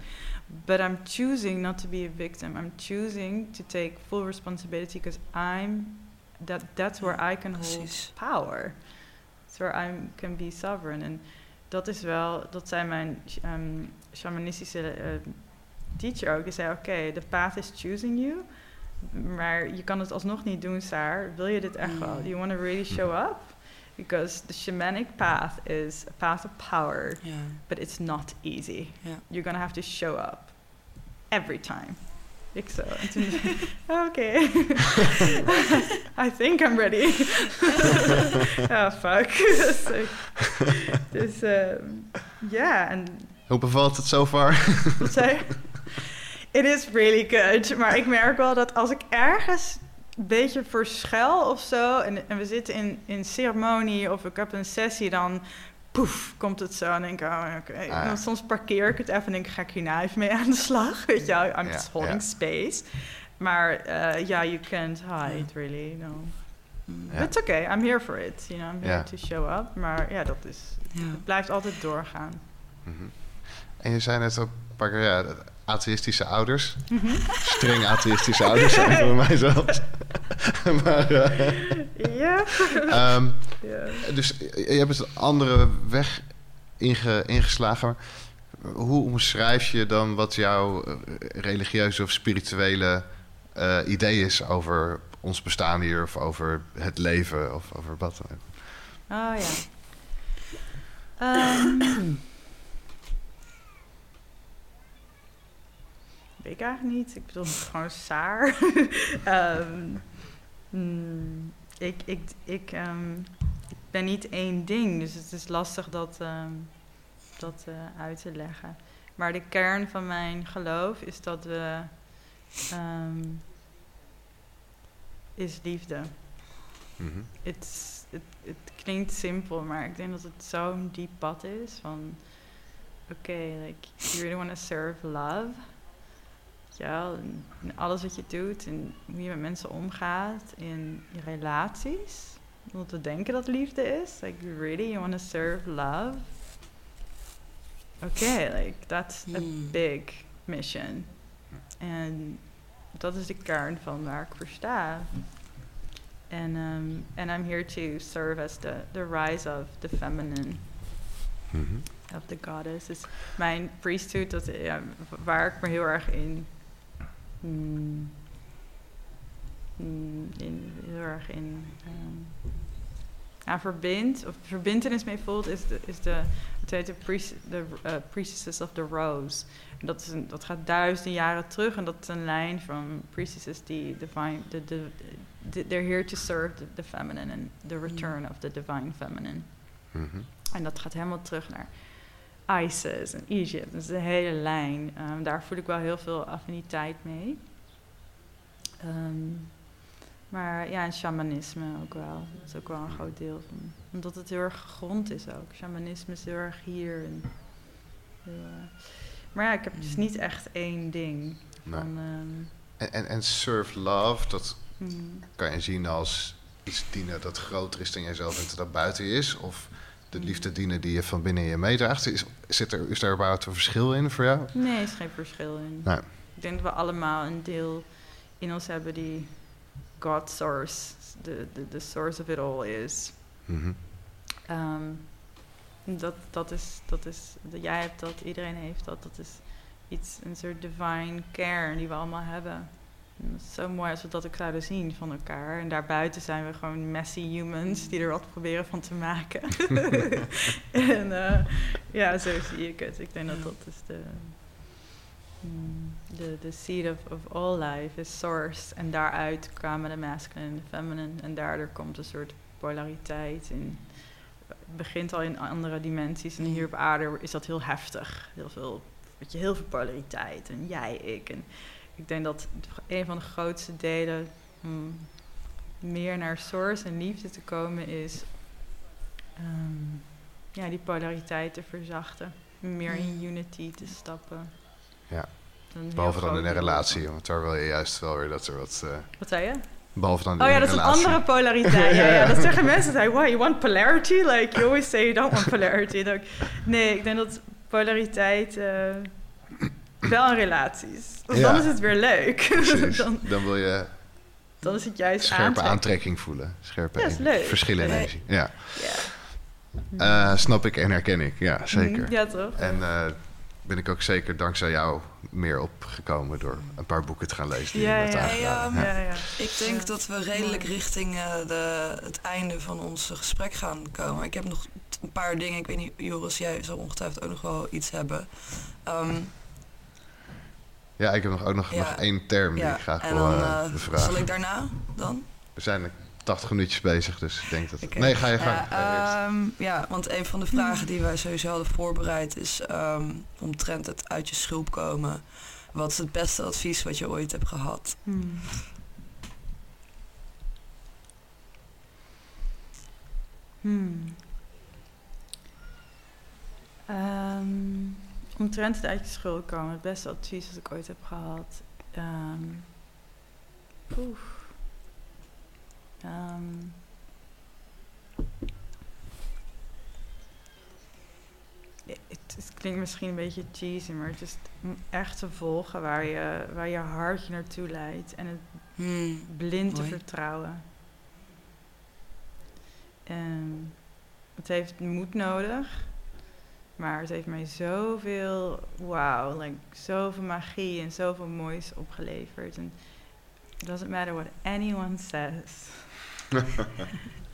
But I'm choosing not to be a victim. I'm choosing to take full responsibility because I'm... That, that's where I can hold Precies. power. That's where I can be sovereign. En dat is wel, dat zijn mijn ehm, shamanistische eh, teacher ook. Die zei, oké, the path is choosing you. Maar je kan het alsnog niet doen, Saar. Wil je dit echt wel? Do you want to really show up? Because the shamanic path is a path of power, Ja. but it's not easy. Ja. You're gonna have to show up. Every time. Ik zo. En toen oké. I think I'm ready. oh, fuck. dus ik- dus, ehm, um, ja, en Hoe bevalt het zo far? wat zei je? It is really good. Maar ik merk wel dat als ik ergens een beetje verschuil of zo... en, en we zitten in, in ceremonie of ik heb een sessie... dan poef, komt het zo en denk ik... Oh, oké. Ja. dan soms parkeer ik het even en denk ik... ga ik hierna even mee aan de slag? Weet je wel, I'm Ja, just holding ja. space. Maar eh, ja, you can't hide really, no. Mm. It's okay, I'm here for it. You know, I'm here Ja. to show up. Maar ja, dat is... Ja. Het blijft altijd doorgaan. Mhm. En je zei net keer, ja, atheïstische ouders. Mhm. Streng atheïstische ouders zijn voor mij zelfs. maar, eh, Ja. ehm, Ja. dus je hebt een andere weg inge- ingeslagen. Hoe omschrijf je dan wat jouw eh, religieuze of spirituele eh, idee is over ons bestaan hier... of over het leven of over wat dan ook? Oh ja. Ehm, weet ik eigenlijk niet. Ik bedoel, gewoon saar. Ehm, mm, ik, ik, ik, ehm, ik ben niet één ding, dus het is lastig dat, ehm, dat eh, uit te leggen. Maar de kern van mijn geloof is dat we... is liefde. Mhm. Het, het, het klinkt simpel, maar ik denk dat het zo'n diep pad is. Van okay, like you really want to serve love. In, in alles wat je doet, in hoe je met mensen omgaat, in je relaties. Want we denken dat liefde is. Like, really, you want to serve love? Okay, like, that's a Hmm. big mission. En dat is de kern van waar ik voor sta. En um, and I'm here to serve as the, the rise of the feminine, Mhm. of the goddess. Dus mijn priesthood, dat, ja, waar ik me heel erg in, mm, mm, in heel erg in um, ja, verbind, of verbindenis mee voelt, is de, is de het heet de, priest, de uh, priestesses of the rose. En dat, is een, dat gaat duizenden jaren terug en dat is een lijn van priestesses die divine, de, they're here to serve the, the feminine and the return of the divine feminine. Mhm. En dat gaat helemaal terug naar Isis en Egypt. Dat is een hele lijn. Ehm, daar voel ik wel heel veel affiniteit mee. Ehm, maar ja, en shamanisme ook wel. Dat is ook wel een groot deel van. Omdat het heel erg gegrond is ook. Shamanisme is heel erg hier. En heel, eh, maar ja, ik heb dus niet echt één ding. Nee. Ehm, En, en, en serve love, dat hmm. kan je zien als iets dienen dat groter is dan jijzelf en dat buiten is? Of de liefde dienen die je van binnen je meedraagt? Is, zit er, is daar überhaupt een verschil in voor jou? Nee, er is geen verschil in. Nee. Ik denk dat we allemaal een deel in ons hebben die God source, de, de, de source of it all is. Mhm. Ehm, dat, dat is, dat is, dat jij hebt dat, iedereen heeft dat, dat is iets, een soort divine care die we allemaal hebben. En het is zo mooi als we dat ook zouden zien van elkaar. En daarbuiten zijn we gewoon messy humans die er wat proberen van te maken. en eh, ja, zo zie ik het. Ik denk dat dat is de, mm, de, de seed of, of all life is source. En daaruit kwamen de masculine en de feminine. En daardoor komt een soort polariteit in. Het begint al in andere dimensies. En hier op aarde is dat heel heftig. Heel veel, weet je, heel veel polariteit. En jij, ik. En ik denk dat een van de grootste delen om meer naar source en liefde te komen is ehm, ja, die polariteit te verzachten. Meer in Mm. unity te stappen. Ja. Behalve dan in een relatie, want daar wil je juist wel weer dat er wat... eh, Wat zei je? behalve dan Oh ja, dat is een andere polariteit. Ja, ja, dat zeggen mensen. Why, you want polarity? Like, you always say you don't want polarity. Nee, ik denk dat polariteit... eh, wel in relaties. Want Ja. dan is het weer leuk. Dan, Dan wil je dan is het juist scherpe aantrekking voelen. Scherpe Ja, is energie. leuk. Verschillen in Nee. energie. Ja. Ja. Eh, snap ik en herken ik. Ja, zeker. Ja, toch? En eh, ben ik ook zeker dankzij jou meer opgekomen door een paar boeken te gaan lezen. Die Ja, je net ja. Ja, Ja. Ja, ja. Ik denk Ja. dat we redelijk richting eh, de, het einde van ons gesprek gaan komen. Ik heb nog een paar dingen. Ik weet niet, Joris, jij zal ongetwijfeld ook nog wel iets hebben. Ehm, Ja, ik heb nog, ook nog, Ja. nog één term die ja, ik graag en wil dan eh, eh, bevragen. zal ik daarna dan? We zijn er 80 minuutjes bezig, dus ik denk dat... Oké. Nee, ga je gang. Ja, ehm, ja, want een van de vragen die wij sowieso hadden voorbereid is ehm, omtrent het uit je schulp komen. Wat is het beste advies wat je ooit hebt gehad? Hmm. Hmm. Ehm, omtrent het uit je schuld komen, het beste advies dat ik ooit heb gehad. Ehm. Ehm, het, het klinkt misschien een beetje cheesy, maar het is echt te volgen waar je, waar je hart je naartoe leidt. En het Hmm, blind te vertrouwen. En het heeft moed nodig, maar het heeft mij zoveel, wauw, like, zoveel magie en zoveel moois opgeleverd. En it doesn't matter what anyone says.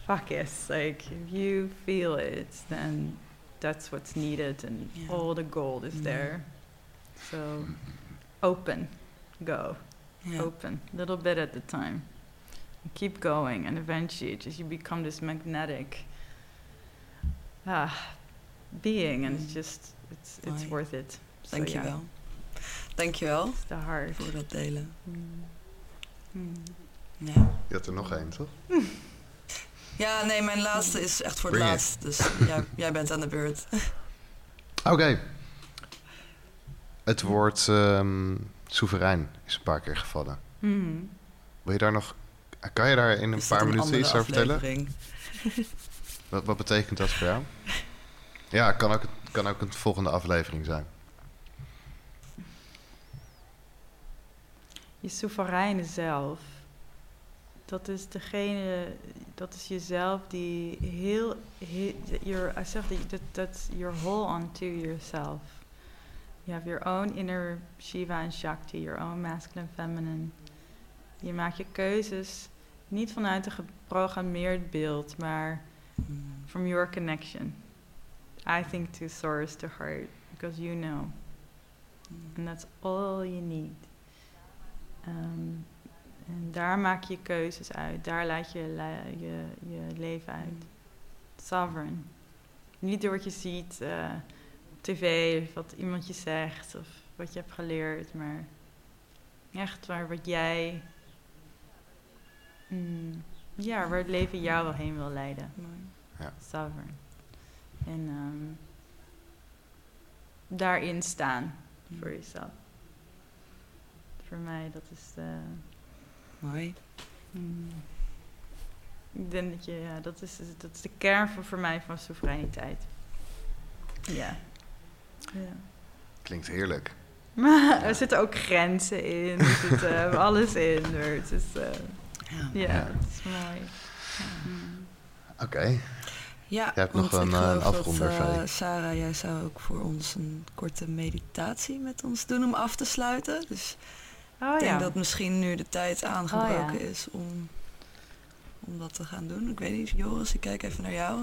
Fuck yes, like if you feel it, then that's what's needed, and all the gold is Ja. there. So open, go ja. open, a little bit at a time. Keep going, and eventually, it just you become this magnetic ah, being, and it's Mm. just it's it's Mooi. worth it. So, Dankjewel. yeah, Dankjewel it's the heart. voor dat delen. Mm. Mm. Ja. Je had er nog één, toch? ja, nee, mijn laatste is echt voor het laatst. Dus jij, jij bent aan de beurt. Oké. Het woord ehm, soeverein is een paar keer gevallen. Wil je daar nog... Kan je daar in een Is paar minuten iets over vertellen? Wat, wat betekent dat voor jou? Ja, kan ook, kan ook een volgende aflevering zijn. Je soevereine zelf. Dat is degene, dat is jezelf die heel, heel I dat that, that's your whole onto yourself. You have your own inner Shiva en Shakti, your own masculine, feminine. Je maakt je keuzes niet vanuit een geprogrammeerd beeld, maar from your connection. I think to source, to heart, because you know. And that's all you need. Ehm, en daar maak je keuzes uit. Daar laat je le- je, je leven uit. Sovereign. Niet door wat je ziet eh, op tv of wat iemand je zegt of wat je hebt geleerd, maar echt waar wat jij. mm, ja, waar het leven jou wel heen wil leiden. Mooi. Sovereign. En ehm, daarin staan voor jezelf. Voor mij, dat is de. Mooi. mm, ik denk dat je, ja, dat is, dat is de kern voor, voor mij van soevereiniteit. Ja. ja. Klinkt heerlijk. Maar er zitten ook grenzen in, er zit eh, alles in. Het is, eh, Ja. ja, het is mooi. Oké. Ja, hebt nog een, eh, geloof afronder, dat, eh. Sarah, jij zou ook voor ons een korte meditatie met ons doen om af te sluiten. Dus Oh ik denk ja. dat misschien nu de tijd aangebroken Oh, ja. is om, om dat te gaan doen. Ik weet niet, Joris, ik kijk even naar jou.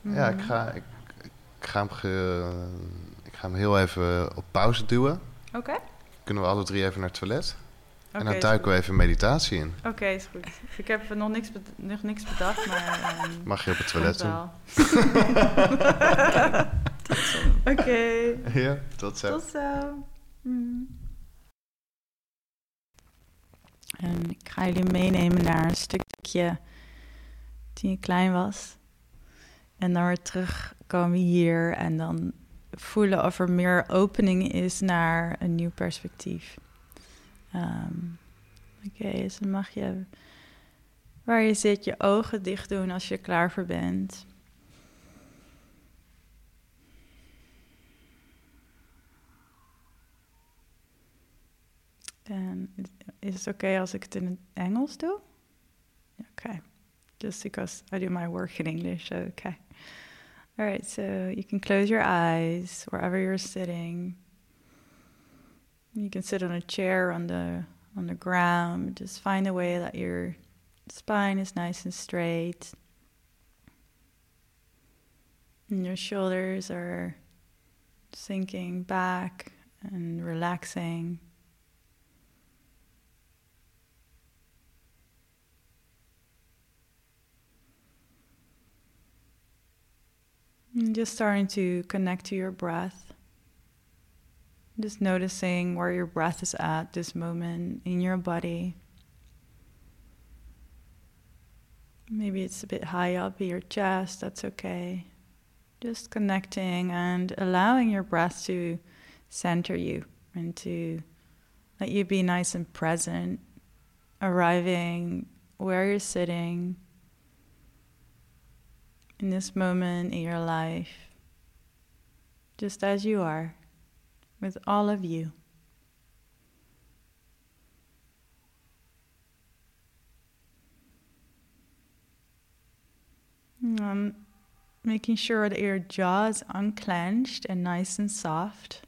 Ja, ik ga, ik, ik, ga hem ge- ik ga hem heel even op pauze duwen. Oké. Kunnen we alle drie even naar het toilet? En dan duiken we even meditatie in. Oké, is goed. Ik heb nog niks, nog niks bedacht, maar... ehm, Mag je op het toilet doen? wel. Tot zo. Oké, Ja, tot zo. tot zo. Mm. En ik ga jullie meenemen naar een stukje toen je klein was. En dan weer terugkomen hier en dan voelen of er meer opening is naar een nieuw perspectief. Ehm, Oké, dus dan mag je waar je zit je ogen dicht doen als je klaar voor bent. En is het oké als ik het in het Engels doe? Okay. Just because I do my work in English, okay. All right, so you can close your eyes wherever you're sitting. You can sit on a chair on the on the ground. Just find a way that your spine is nice and straight. And your shoulders are sinking back and relaxing. And just starting to connect to your breath. Just noticing where your breath is at this moment in your body. Maybe it's a bit high up in your chest, that's okay. Just connecting and allowing your breath to center you and to let you be nice and present, arriving where you're sitting in this moment in your life, just as you are, with all of you. Um, making sure that your jaw is unclenched and nice and soft.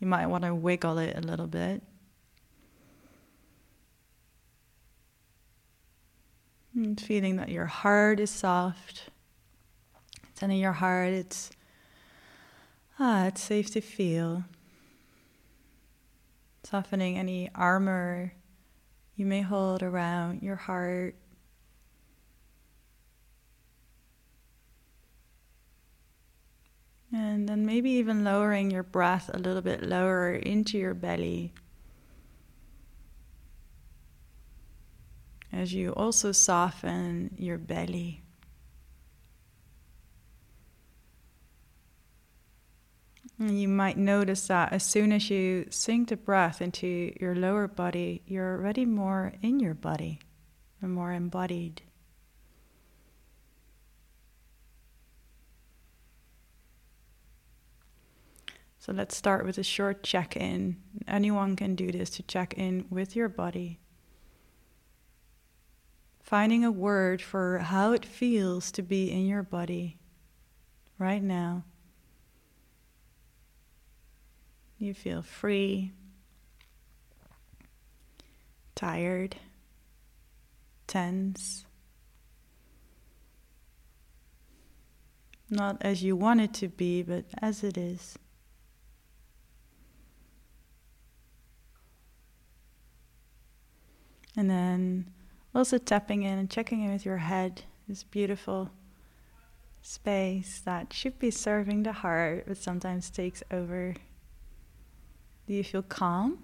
You might want to wiggle it a little bit. And feeling that your heart is soft. Telling your heart it's ah, it's safe to feel. Softening any armor you may hold around your heart. And then maybe even lowering your breath a little bit lower into your belly. As you also soften your belly. And you might notice that as soon as you sink the breath into your lower body, you're already more in your body and more embodied. So let's start with a short check in. Anyone can do this to check in with your body. Finding a word for how it feels to be in your body right now. You feel free, tired, tense. Not as you want it to be, but as it is. And then also tapping in and checking in with your head, this beautiful space that should be serving the heart, but sometimes takes over. Do you feel calm?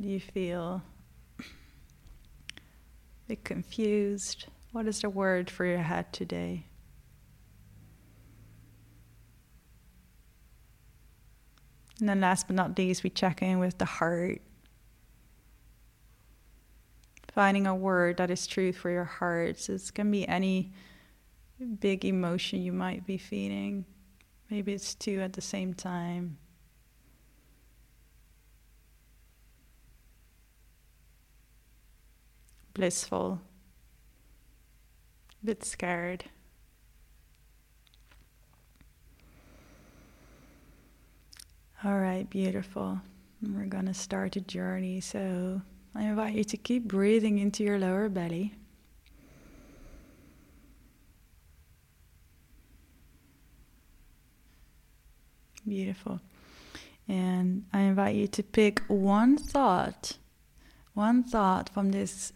Do you feel a bit confused? What is the word for your head today? And then last but not least, we check in with the heart finding a word that is truth for your heart. So it can be any big emotion you might be feeling. Maybe it's two at the same time. Blissful, a bit scared. All right, beautiful. we're going to start a journey. So I invite you to keep breathing into your lower belly. Beautiful. And I invite you to pick one thought, one thought from this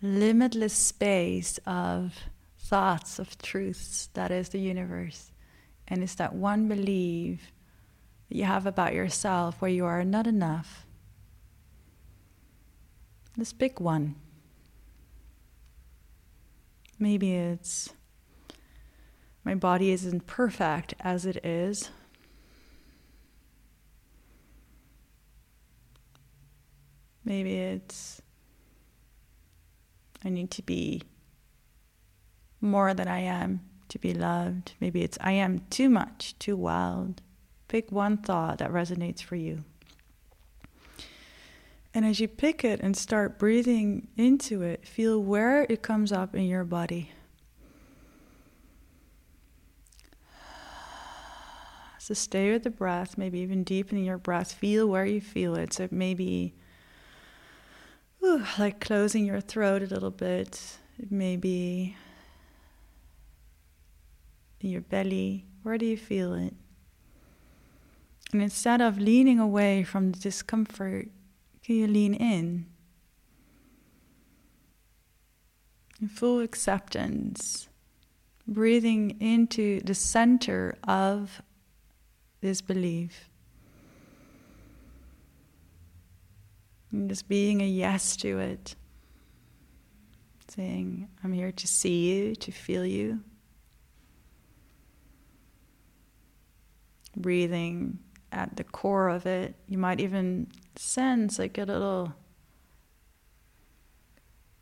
limitless space of thoughts, of truths that is the universe. And it's that one belief that you have about yourself where you are not enough Let's pick one. Maybe it's my body isn't perfect as it is. Maybe it's I need to be more than I am to be loved. Maybe it's I am too much, too wild. Pick one thought that resonates for you. And as you pick it and start breathing into it, feel where it comes up in your body. So stay with the breath, maybe even deepening your breath. Feel where you feel it. So maybe ooh, like closing your throat a little bit. maybe in your belly. Where do you feel it? And instead of leaning away from the discomfort, can you lean in? In full acceptance, breathing into the center of this belief. And just being a yes to it. Saying, I'm here to see you, to feel you. Breathing at the core of it. You might even sense like a little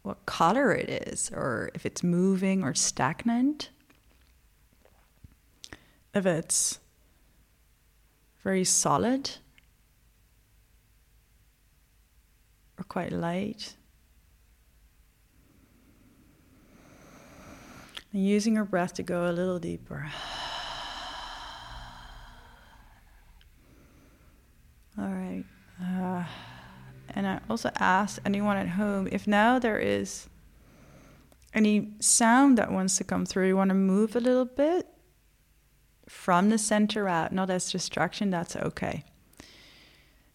what color it is, or if it's moving or stagnant. If it's very solid or quite light. And using your breath to go a little deeper. All right. Uh, and I also asked anyone at home if now there is any sound that wants to come through, you want to move a little bit from the center out, not as distraction, that's okay.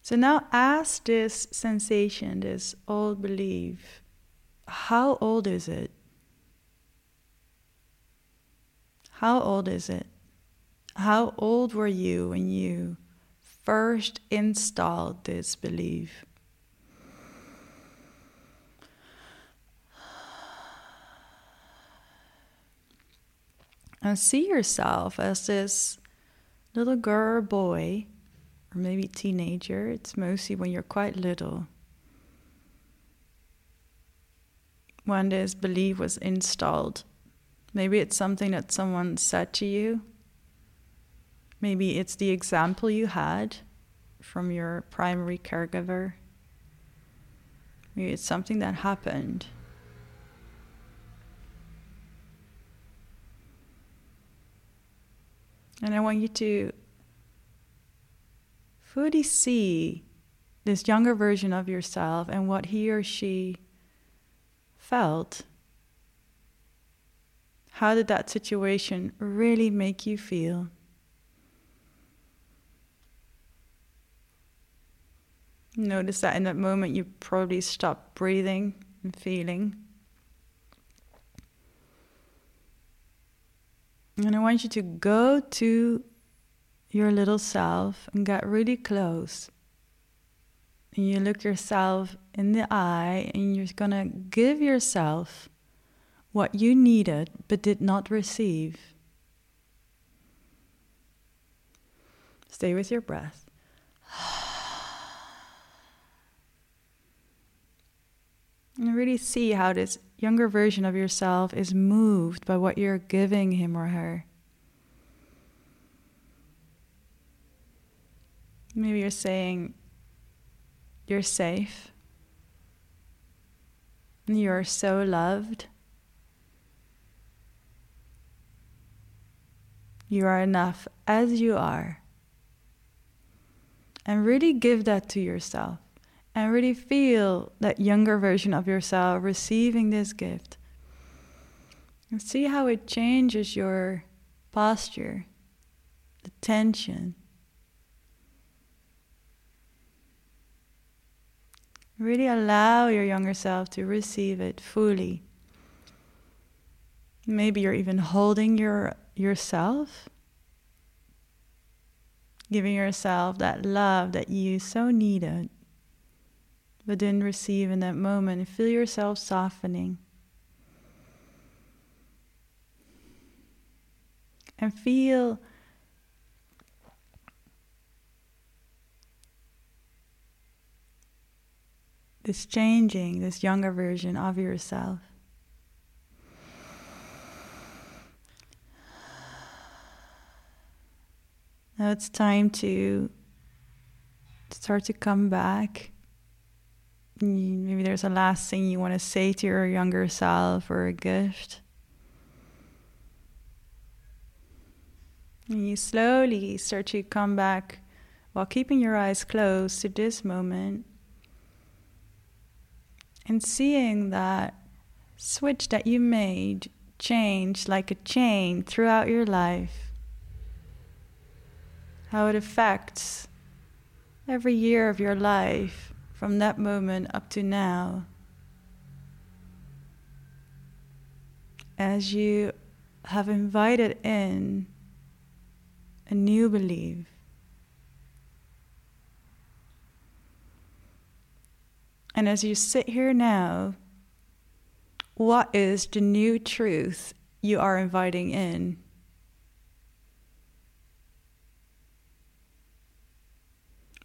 So now ask this sensation, this old belief, how old is it? How old is it? How old were you when you first installed this belief. And see yourself as this little girl boy, or maybe teenager, it's mostly when you're quite little. When this belief was installed. Maybe it's something that someone said to you. Maybe it's the example you had from your primary caregiver. Maybe it's something that happened. And I want you to fully see this younger version of yourself and what he or she felt. How did that situation really make you feel? Notice that in that moment you probably stopped breathing and feeling. And I want you to go to your little self and get really close. And you look yourself in the eye and you're going to give yourself what you needed but did not receive. Stay with your breath. And really see how this younger version of yourself is moved by what you're giving him or her. Maybe you're saying, You're safe. You're so loved. You are enough as you are. And really give that to yourself and really feel that younger version of yourself receiving this gift. And see how it changes your posture, the tension. Really allow your younger self to receive it fully. Maybe you're even holding your yourself, giving yourself that love that you so needed but didn't receive in that moment. Feel yourself softening. And feel this changing, this younger version of yourself. Now it's time to start to come back mm, maybe there's a last thing you want to say to your younger self or a gift. And you slowly start to come back while keeping your eyes closed to this moment and seeing that switch that you made change like a chain throughout your life. How it affects every year of your life from that moment up to now, as you have invited in a new belief, and as you sit here now, what is the new truth you are inviting in?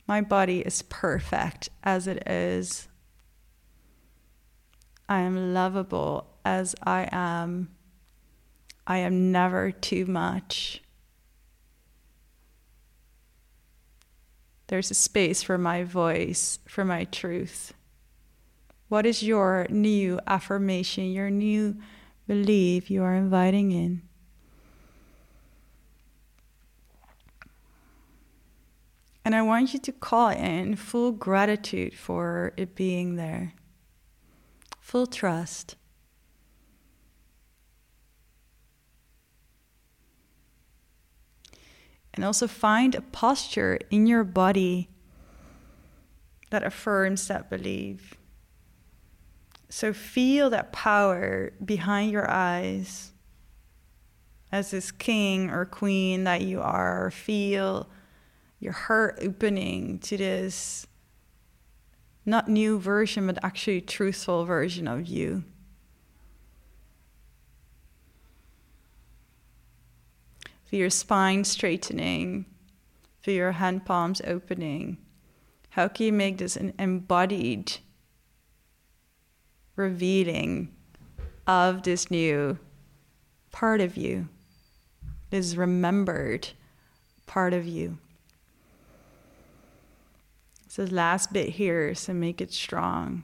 My body is perfect as it is. I am lovable as I am. I am never too much. There's a space for my voice, for my truth. What is your new affirmation, your new belief you are inviting in? And I want you to call in full gratitude for it being there, full trust. And also find a posture in your body that affirms that belief. So feel that power behind your eyes as this king or queen that you are. Feel your heart opening to this not new version, but actually truthful version of you. Feel your spine straightening, Feel your hand palms opening. How can you make this an embodied revealing of this new part of you, this remembered part of you? So, last bit here, so make it strong.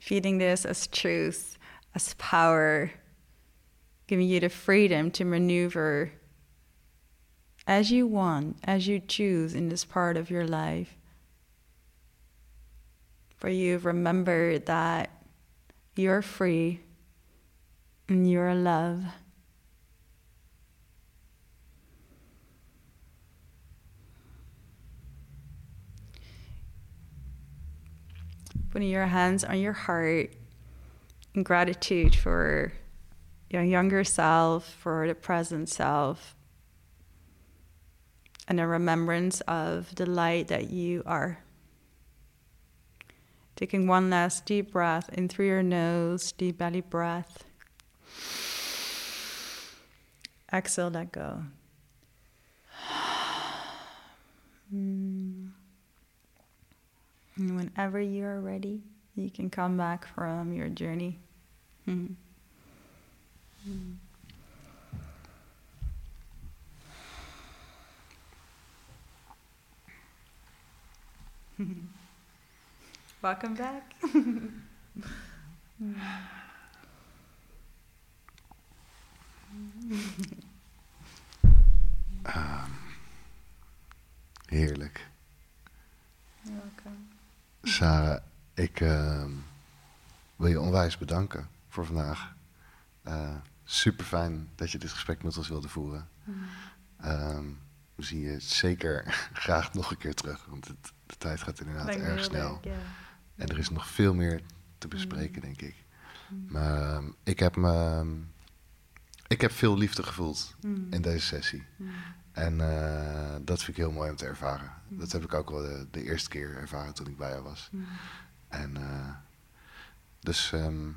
Feeling this as truth, as power, giving you the freedom to maneuver as you want, as you choose in this part of your life. For you remember that you're free and you're love. Putting your hands on your heart in gratitude for your younger self, for the present self, and a remembrance of the light that you are. Taking one last deep breath in through your nose, deep belly breath. Exhale, let go. And whenever you are ready, you can come back from your journey. Mm. Mm. Welcome back. Um, heerlijk. Welcome. Sarah, ik ehm, wil je onwijs bedanken voor vandaag. super fijn dat je dit gesprek met ons wilde voeren. Ehm, we zien je zeker graag nog een keer terug, want het, de tijd gaat inderdaad erg snel. leuk, ja. En er is nog veel meer te bespreken, denk ik. Maar ehm, ik, heb me, ik heb veel liefde gevoeld Mm. in deze sessie. Mm. En eh, dat vind ik heel mooi om te ervaren. Dat heb ik ook wel de, de eerste keer ervaren toen ik bij jou was. Mm. En eh, dus ehm,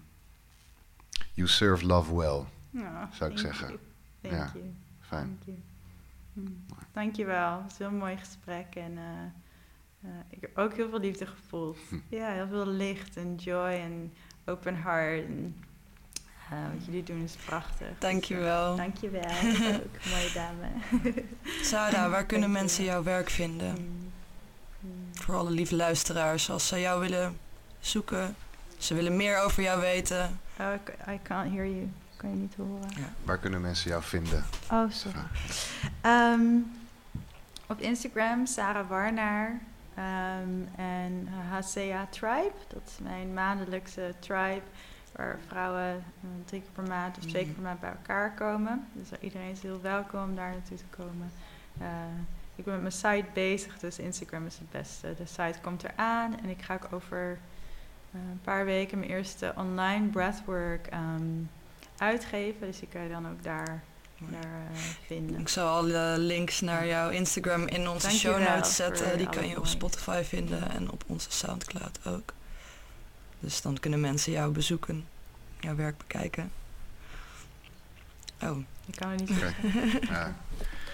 you serve love well. Zou ik zeggen. you. Thank Ja. you. Fijn. You. Mm. Dankjewel. Het is een heel mooi gesprek. En eh, eh, ik heb ook heel veel liefde gevoeld. Hm. Ja, heel veel licht en joy en open heart. En, eh, wat jullie doen is prachtig. Dankjewel. Dus, eh, dankjewel. ook, mooie dame. Sarah, waar kunnen mensen jouw werk vinden? Mm. Mm. Voor alle lieve luisteraars, als ze jou willen zoeken, ze willen meer over jou weten. Oh, I can't hear you. Kan je niet horen? Waar kunnen mensen jou vinden? Oh, sorry. Ehm, op Instagram, Sarah Warnaar. Ehm, en HCA Tribe, dat is mijn maandelijkse tribe. Waar vrouwen eh, drie keer per maand of twee keer per maand bij elkaar komen. Dus iedereen is heel welkom om daar naartoe te komen. Eh, ik ben met mijn site bezig, dus Instagram is het beste. De site komt eraan en ik ga ook over eh, een paar weken mijn eerste online breathwork ehm, uitgeven. Dus die kan je dan ook daar, daar eh, vinden. Ik zal alle links naar jouw Instagram in onze show notes zetten. Die kan je op. Spotify vinden en op onze Soundcloud ook. Dus dan kunnen mensen jou bezoeken, jouw werk bekijken. Oh, Ik kan het niet Oké. zeggen. Ja,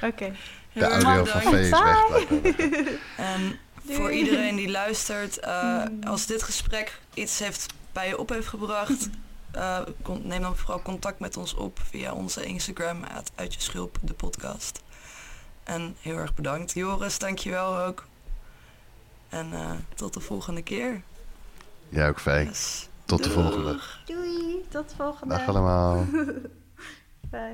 Oké. de audio van is weg. En Doei. voor iedereen die luistert, eh, Mm. als dit gesprek iets heeft bij je op heeft gebracht, eh, neem dan vooral contact met ons op via onze Instagram, uit, je schulp, de podcast. En heel erg bedankt. Joris, dankjewel ook. En eh, tot de volgende keer. Jij ook. Yes. Tot de volgende. Doei. Tot de volgende. Dag allemaal. Bye.